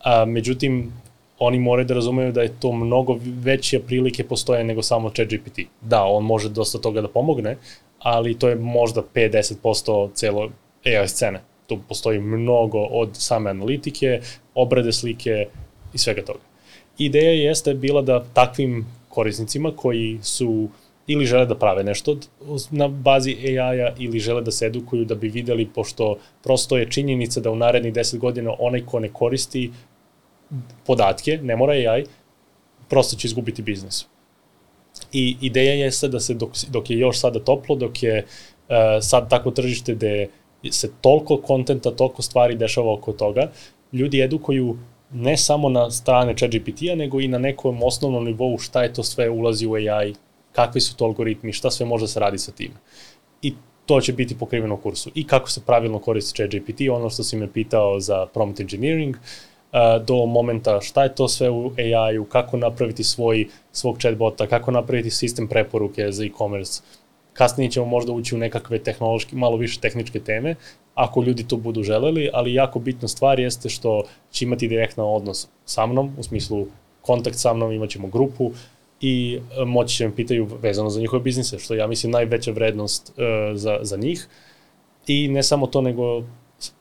A, međutim, oni moraju da razumeju da je to mnogo veće prilike postoje nego samo ChatGPT. Da, on može dosta toga da pomogne, ali to je možda 5-10% celo AI scene. Tu postoji mnogo od same analitike, obrade slike i svega toga. Ideja jeste bila da takvim korisnicima koji su ili žele da prave nešto na bazi AI-a ili žele da se edukuju da bi videli, pošto prosto je činjenica da u narednih 10 godina onaj ko ne koristi podatke, ne mora AI, prosto će izgubiti biznis. I ideja jeste da se dok, dok je još sada toplo, dok je uh, sad takvo tržište gde se toliko kontenta, toliko stvari dešava oko toga, ljudi edukuju ne samo na strane ChatGPT-a, nego i na nekom osnovnom nivou šta je to sve ulazi u AI, kakvi su to algoritmi, šta sve može da se radi sa tim. I to će biti pokriveno u kursu. I kako se pravilno koristi ChatGPT, ono što si me pitao za prompt engineering, uh, do momenta šta je to sve u AI-u, kako napraviti svoj, svog chatbota, kako napraviti sistem preporuke za e-commerce. Kasnije ćemo možda ući u nekakve tehnološki, malo više tehničke teme, ako ljudi to budu želeli, ali jako bitna stvar jeste što će imati direktan odnos sa mnom, u smislu kontakt sa mnom, imat ćemo grupu i e, moći će me pitaju vezano za njihove biznise, što ja mislim najveća vrednost uh, za, za njih. I ne samo to, nego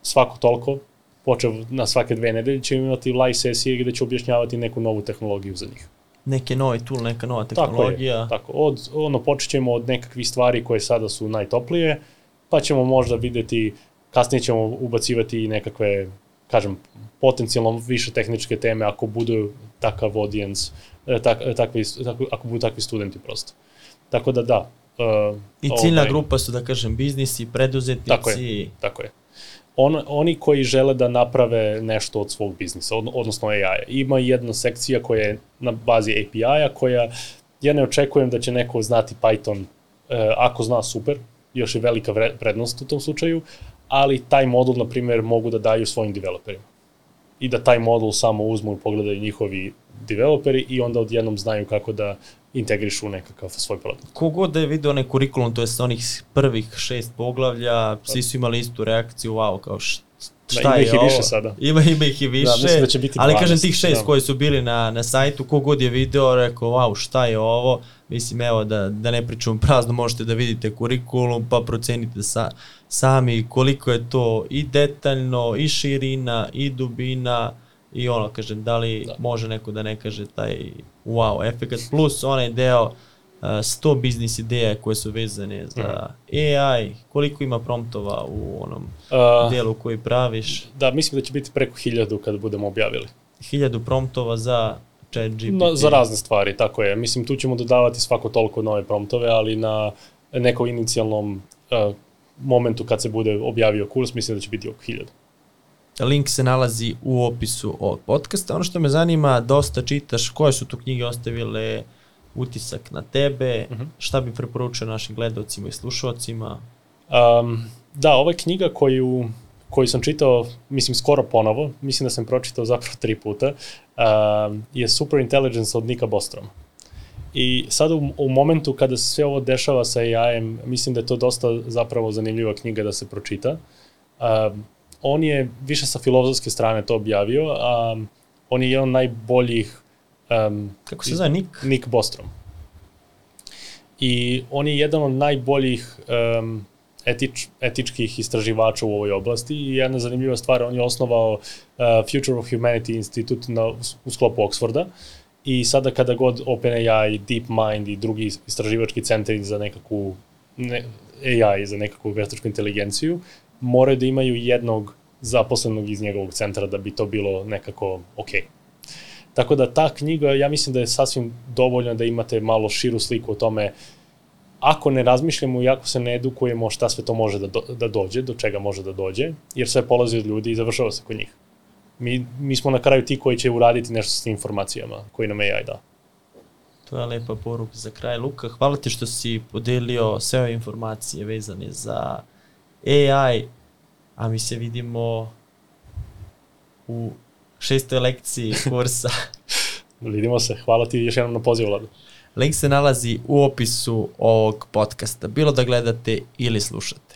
svako toliko, počev na svake dve nedelje, će imati live sesije gde će objašnjavati neku novu tehnologiju za njih. Neki novi tool, neka nova Tako tehnologija. je, tako. Od, ono, počet ćemo od nekakvih stvari koje sada su najtoplije, pa ćemo možda videti, kasnije ćemo ubacivati i nekakve, kažem, potencijalno više tehničke teme ako budu takav audience, e, tak, e, takvi, tako, ako budu takvi studenti prosto. Tako da da. Uh, I ciljna grupa su, da kažem, biznisi, preduzetnici. Tako je. Tako je. On, oni koji žele da naprave nešto od svog biznisa, od, odnosno AI-a. Ima jedna sekcija koja je na bazi API-a koja ja ne očekujem da će neko znati Python. E, ako zna, super, još je velika prednost u tom slučaju, ali taj modul, na primjer, mogu da daju svojim developerima. I da taj modul samo uzmu i pogledaju njihovi developeri i onda odjednom znaju kako da integrišu nekakav svoj produkt. Kogod da je video onaj kurikulum, to je sa onih prvih šest poglavlja, svi su imali istu reakciju, wow, kao Da, šta ima je ih i ovo? više sada. Ima, ima ih i više, mislim da će biti ali 12, kažem tih šest da. koji su bili na, na sajtu, kogod je video, rekao, wow, šta je ovo? Mislim, evo, da, da ne pričam prazno, možete da vidite kurikulum, pa procenite sa, sami koliko je to i detaljno, i širina, i dubina, i ono, kažem, da li Da. može neko da ne kaže taj wow efekt, plus onaj deo uh, 100 biznis ideja koje su vezane za AI, koliko ima promptova u onom Uh, delu koji praviš, Da, mislim da će biti preko hiljadu kada budemo objavili. hiljadu promptova za chat GPT. No, za razne stvari, tako je. Mislim, tu ćemo dodavati svako toliko nove promptove, ali na nekom inicijalnom uh, momentu kad se bude objavio kurs, mislim da će biti oko hiljadu. Link se nalazi u opisu ovog podcasta. Ono što me zanima, dosta čitaš, koje su tu knjige ostavile utisak na tebe, uh Mhm. -huh. šta bi preporučio našim gledalcima i slušalcima? Um, da, ova je knjiga koju, koju sam čitao, mislim, skoro ponovo, mislim da sam pročitao zapravo tri puta, um, je Super Intelligence od Nika Bostrom. I sad u, u momentu kada se sve ovo dešava sa AI-em, mislim da je to dosta zapravo zanimljiva knjiga da se pročita. Um, on je više sa filozofske strane to objavio, a on je jedan od najboljih um, Kako se zove, Nick? Nick Bostrom. I on je jedan od najboljih um, etič, etičkih istraživača u ovoj oblasti i jedna zanimljiva stvar, on je osnovao uh, Future of Humanity institut na, u sklopu Oxforda I sada kada god OpenAI, DeepMind i drugi istraživački centri za nekakvu ne, AI, za nekakvu veštačku inteligenciju, moraju da imaju jednog zaposlenog iz njegovog centra da bi to bilo nekako okej. Okay. Tako da ta knjiga, ja mislim da je sasvim dovoljna da imate malo širu sliku o tome ako ne razmišljamo i ako se ne edukujemo šta sve to može da, do, da dođe, do čega može da dođe, jer sve polazi od ljudi i završava se kod njih. Mi, mi smo na kraju ti koji će uraditi nešto s tim informacijama koji nam AI da. To je lepa poruka za kraj. Luka, hvala ti što si podelio sve ove informacije vezane za AI, a mi se vidimo u šestoj lekciji kursa. Vidimo se. Hvala ti još jednom na pozivu, Lado. Link se nalazi u opisu ovog podcasta, bilo da gledate ili slušate.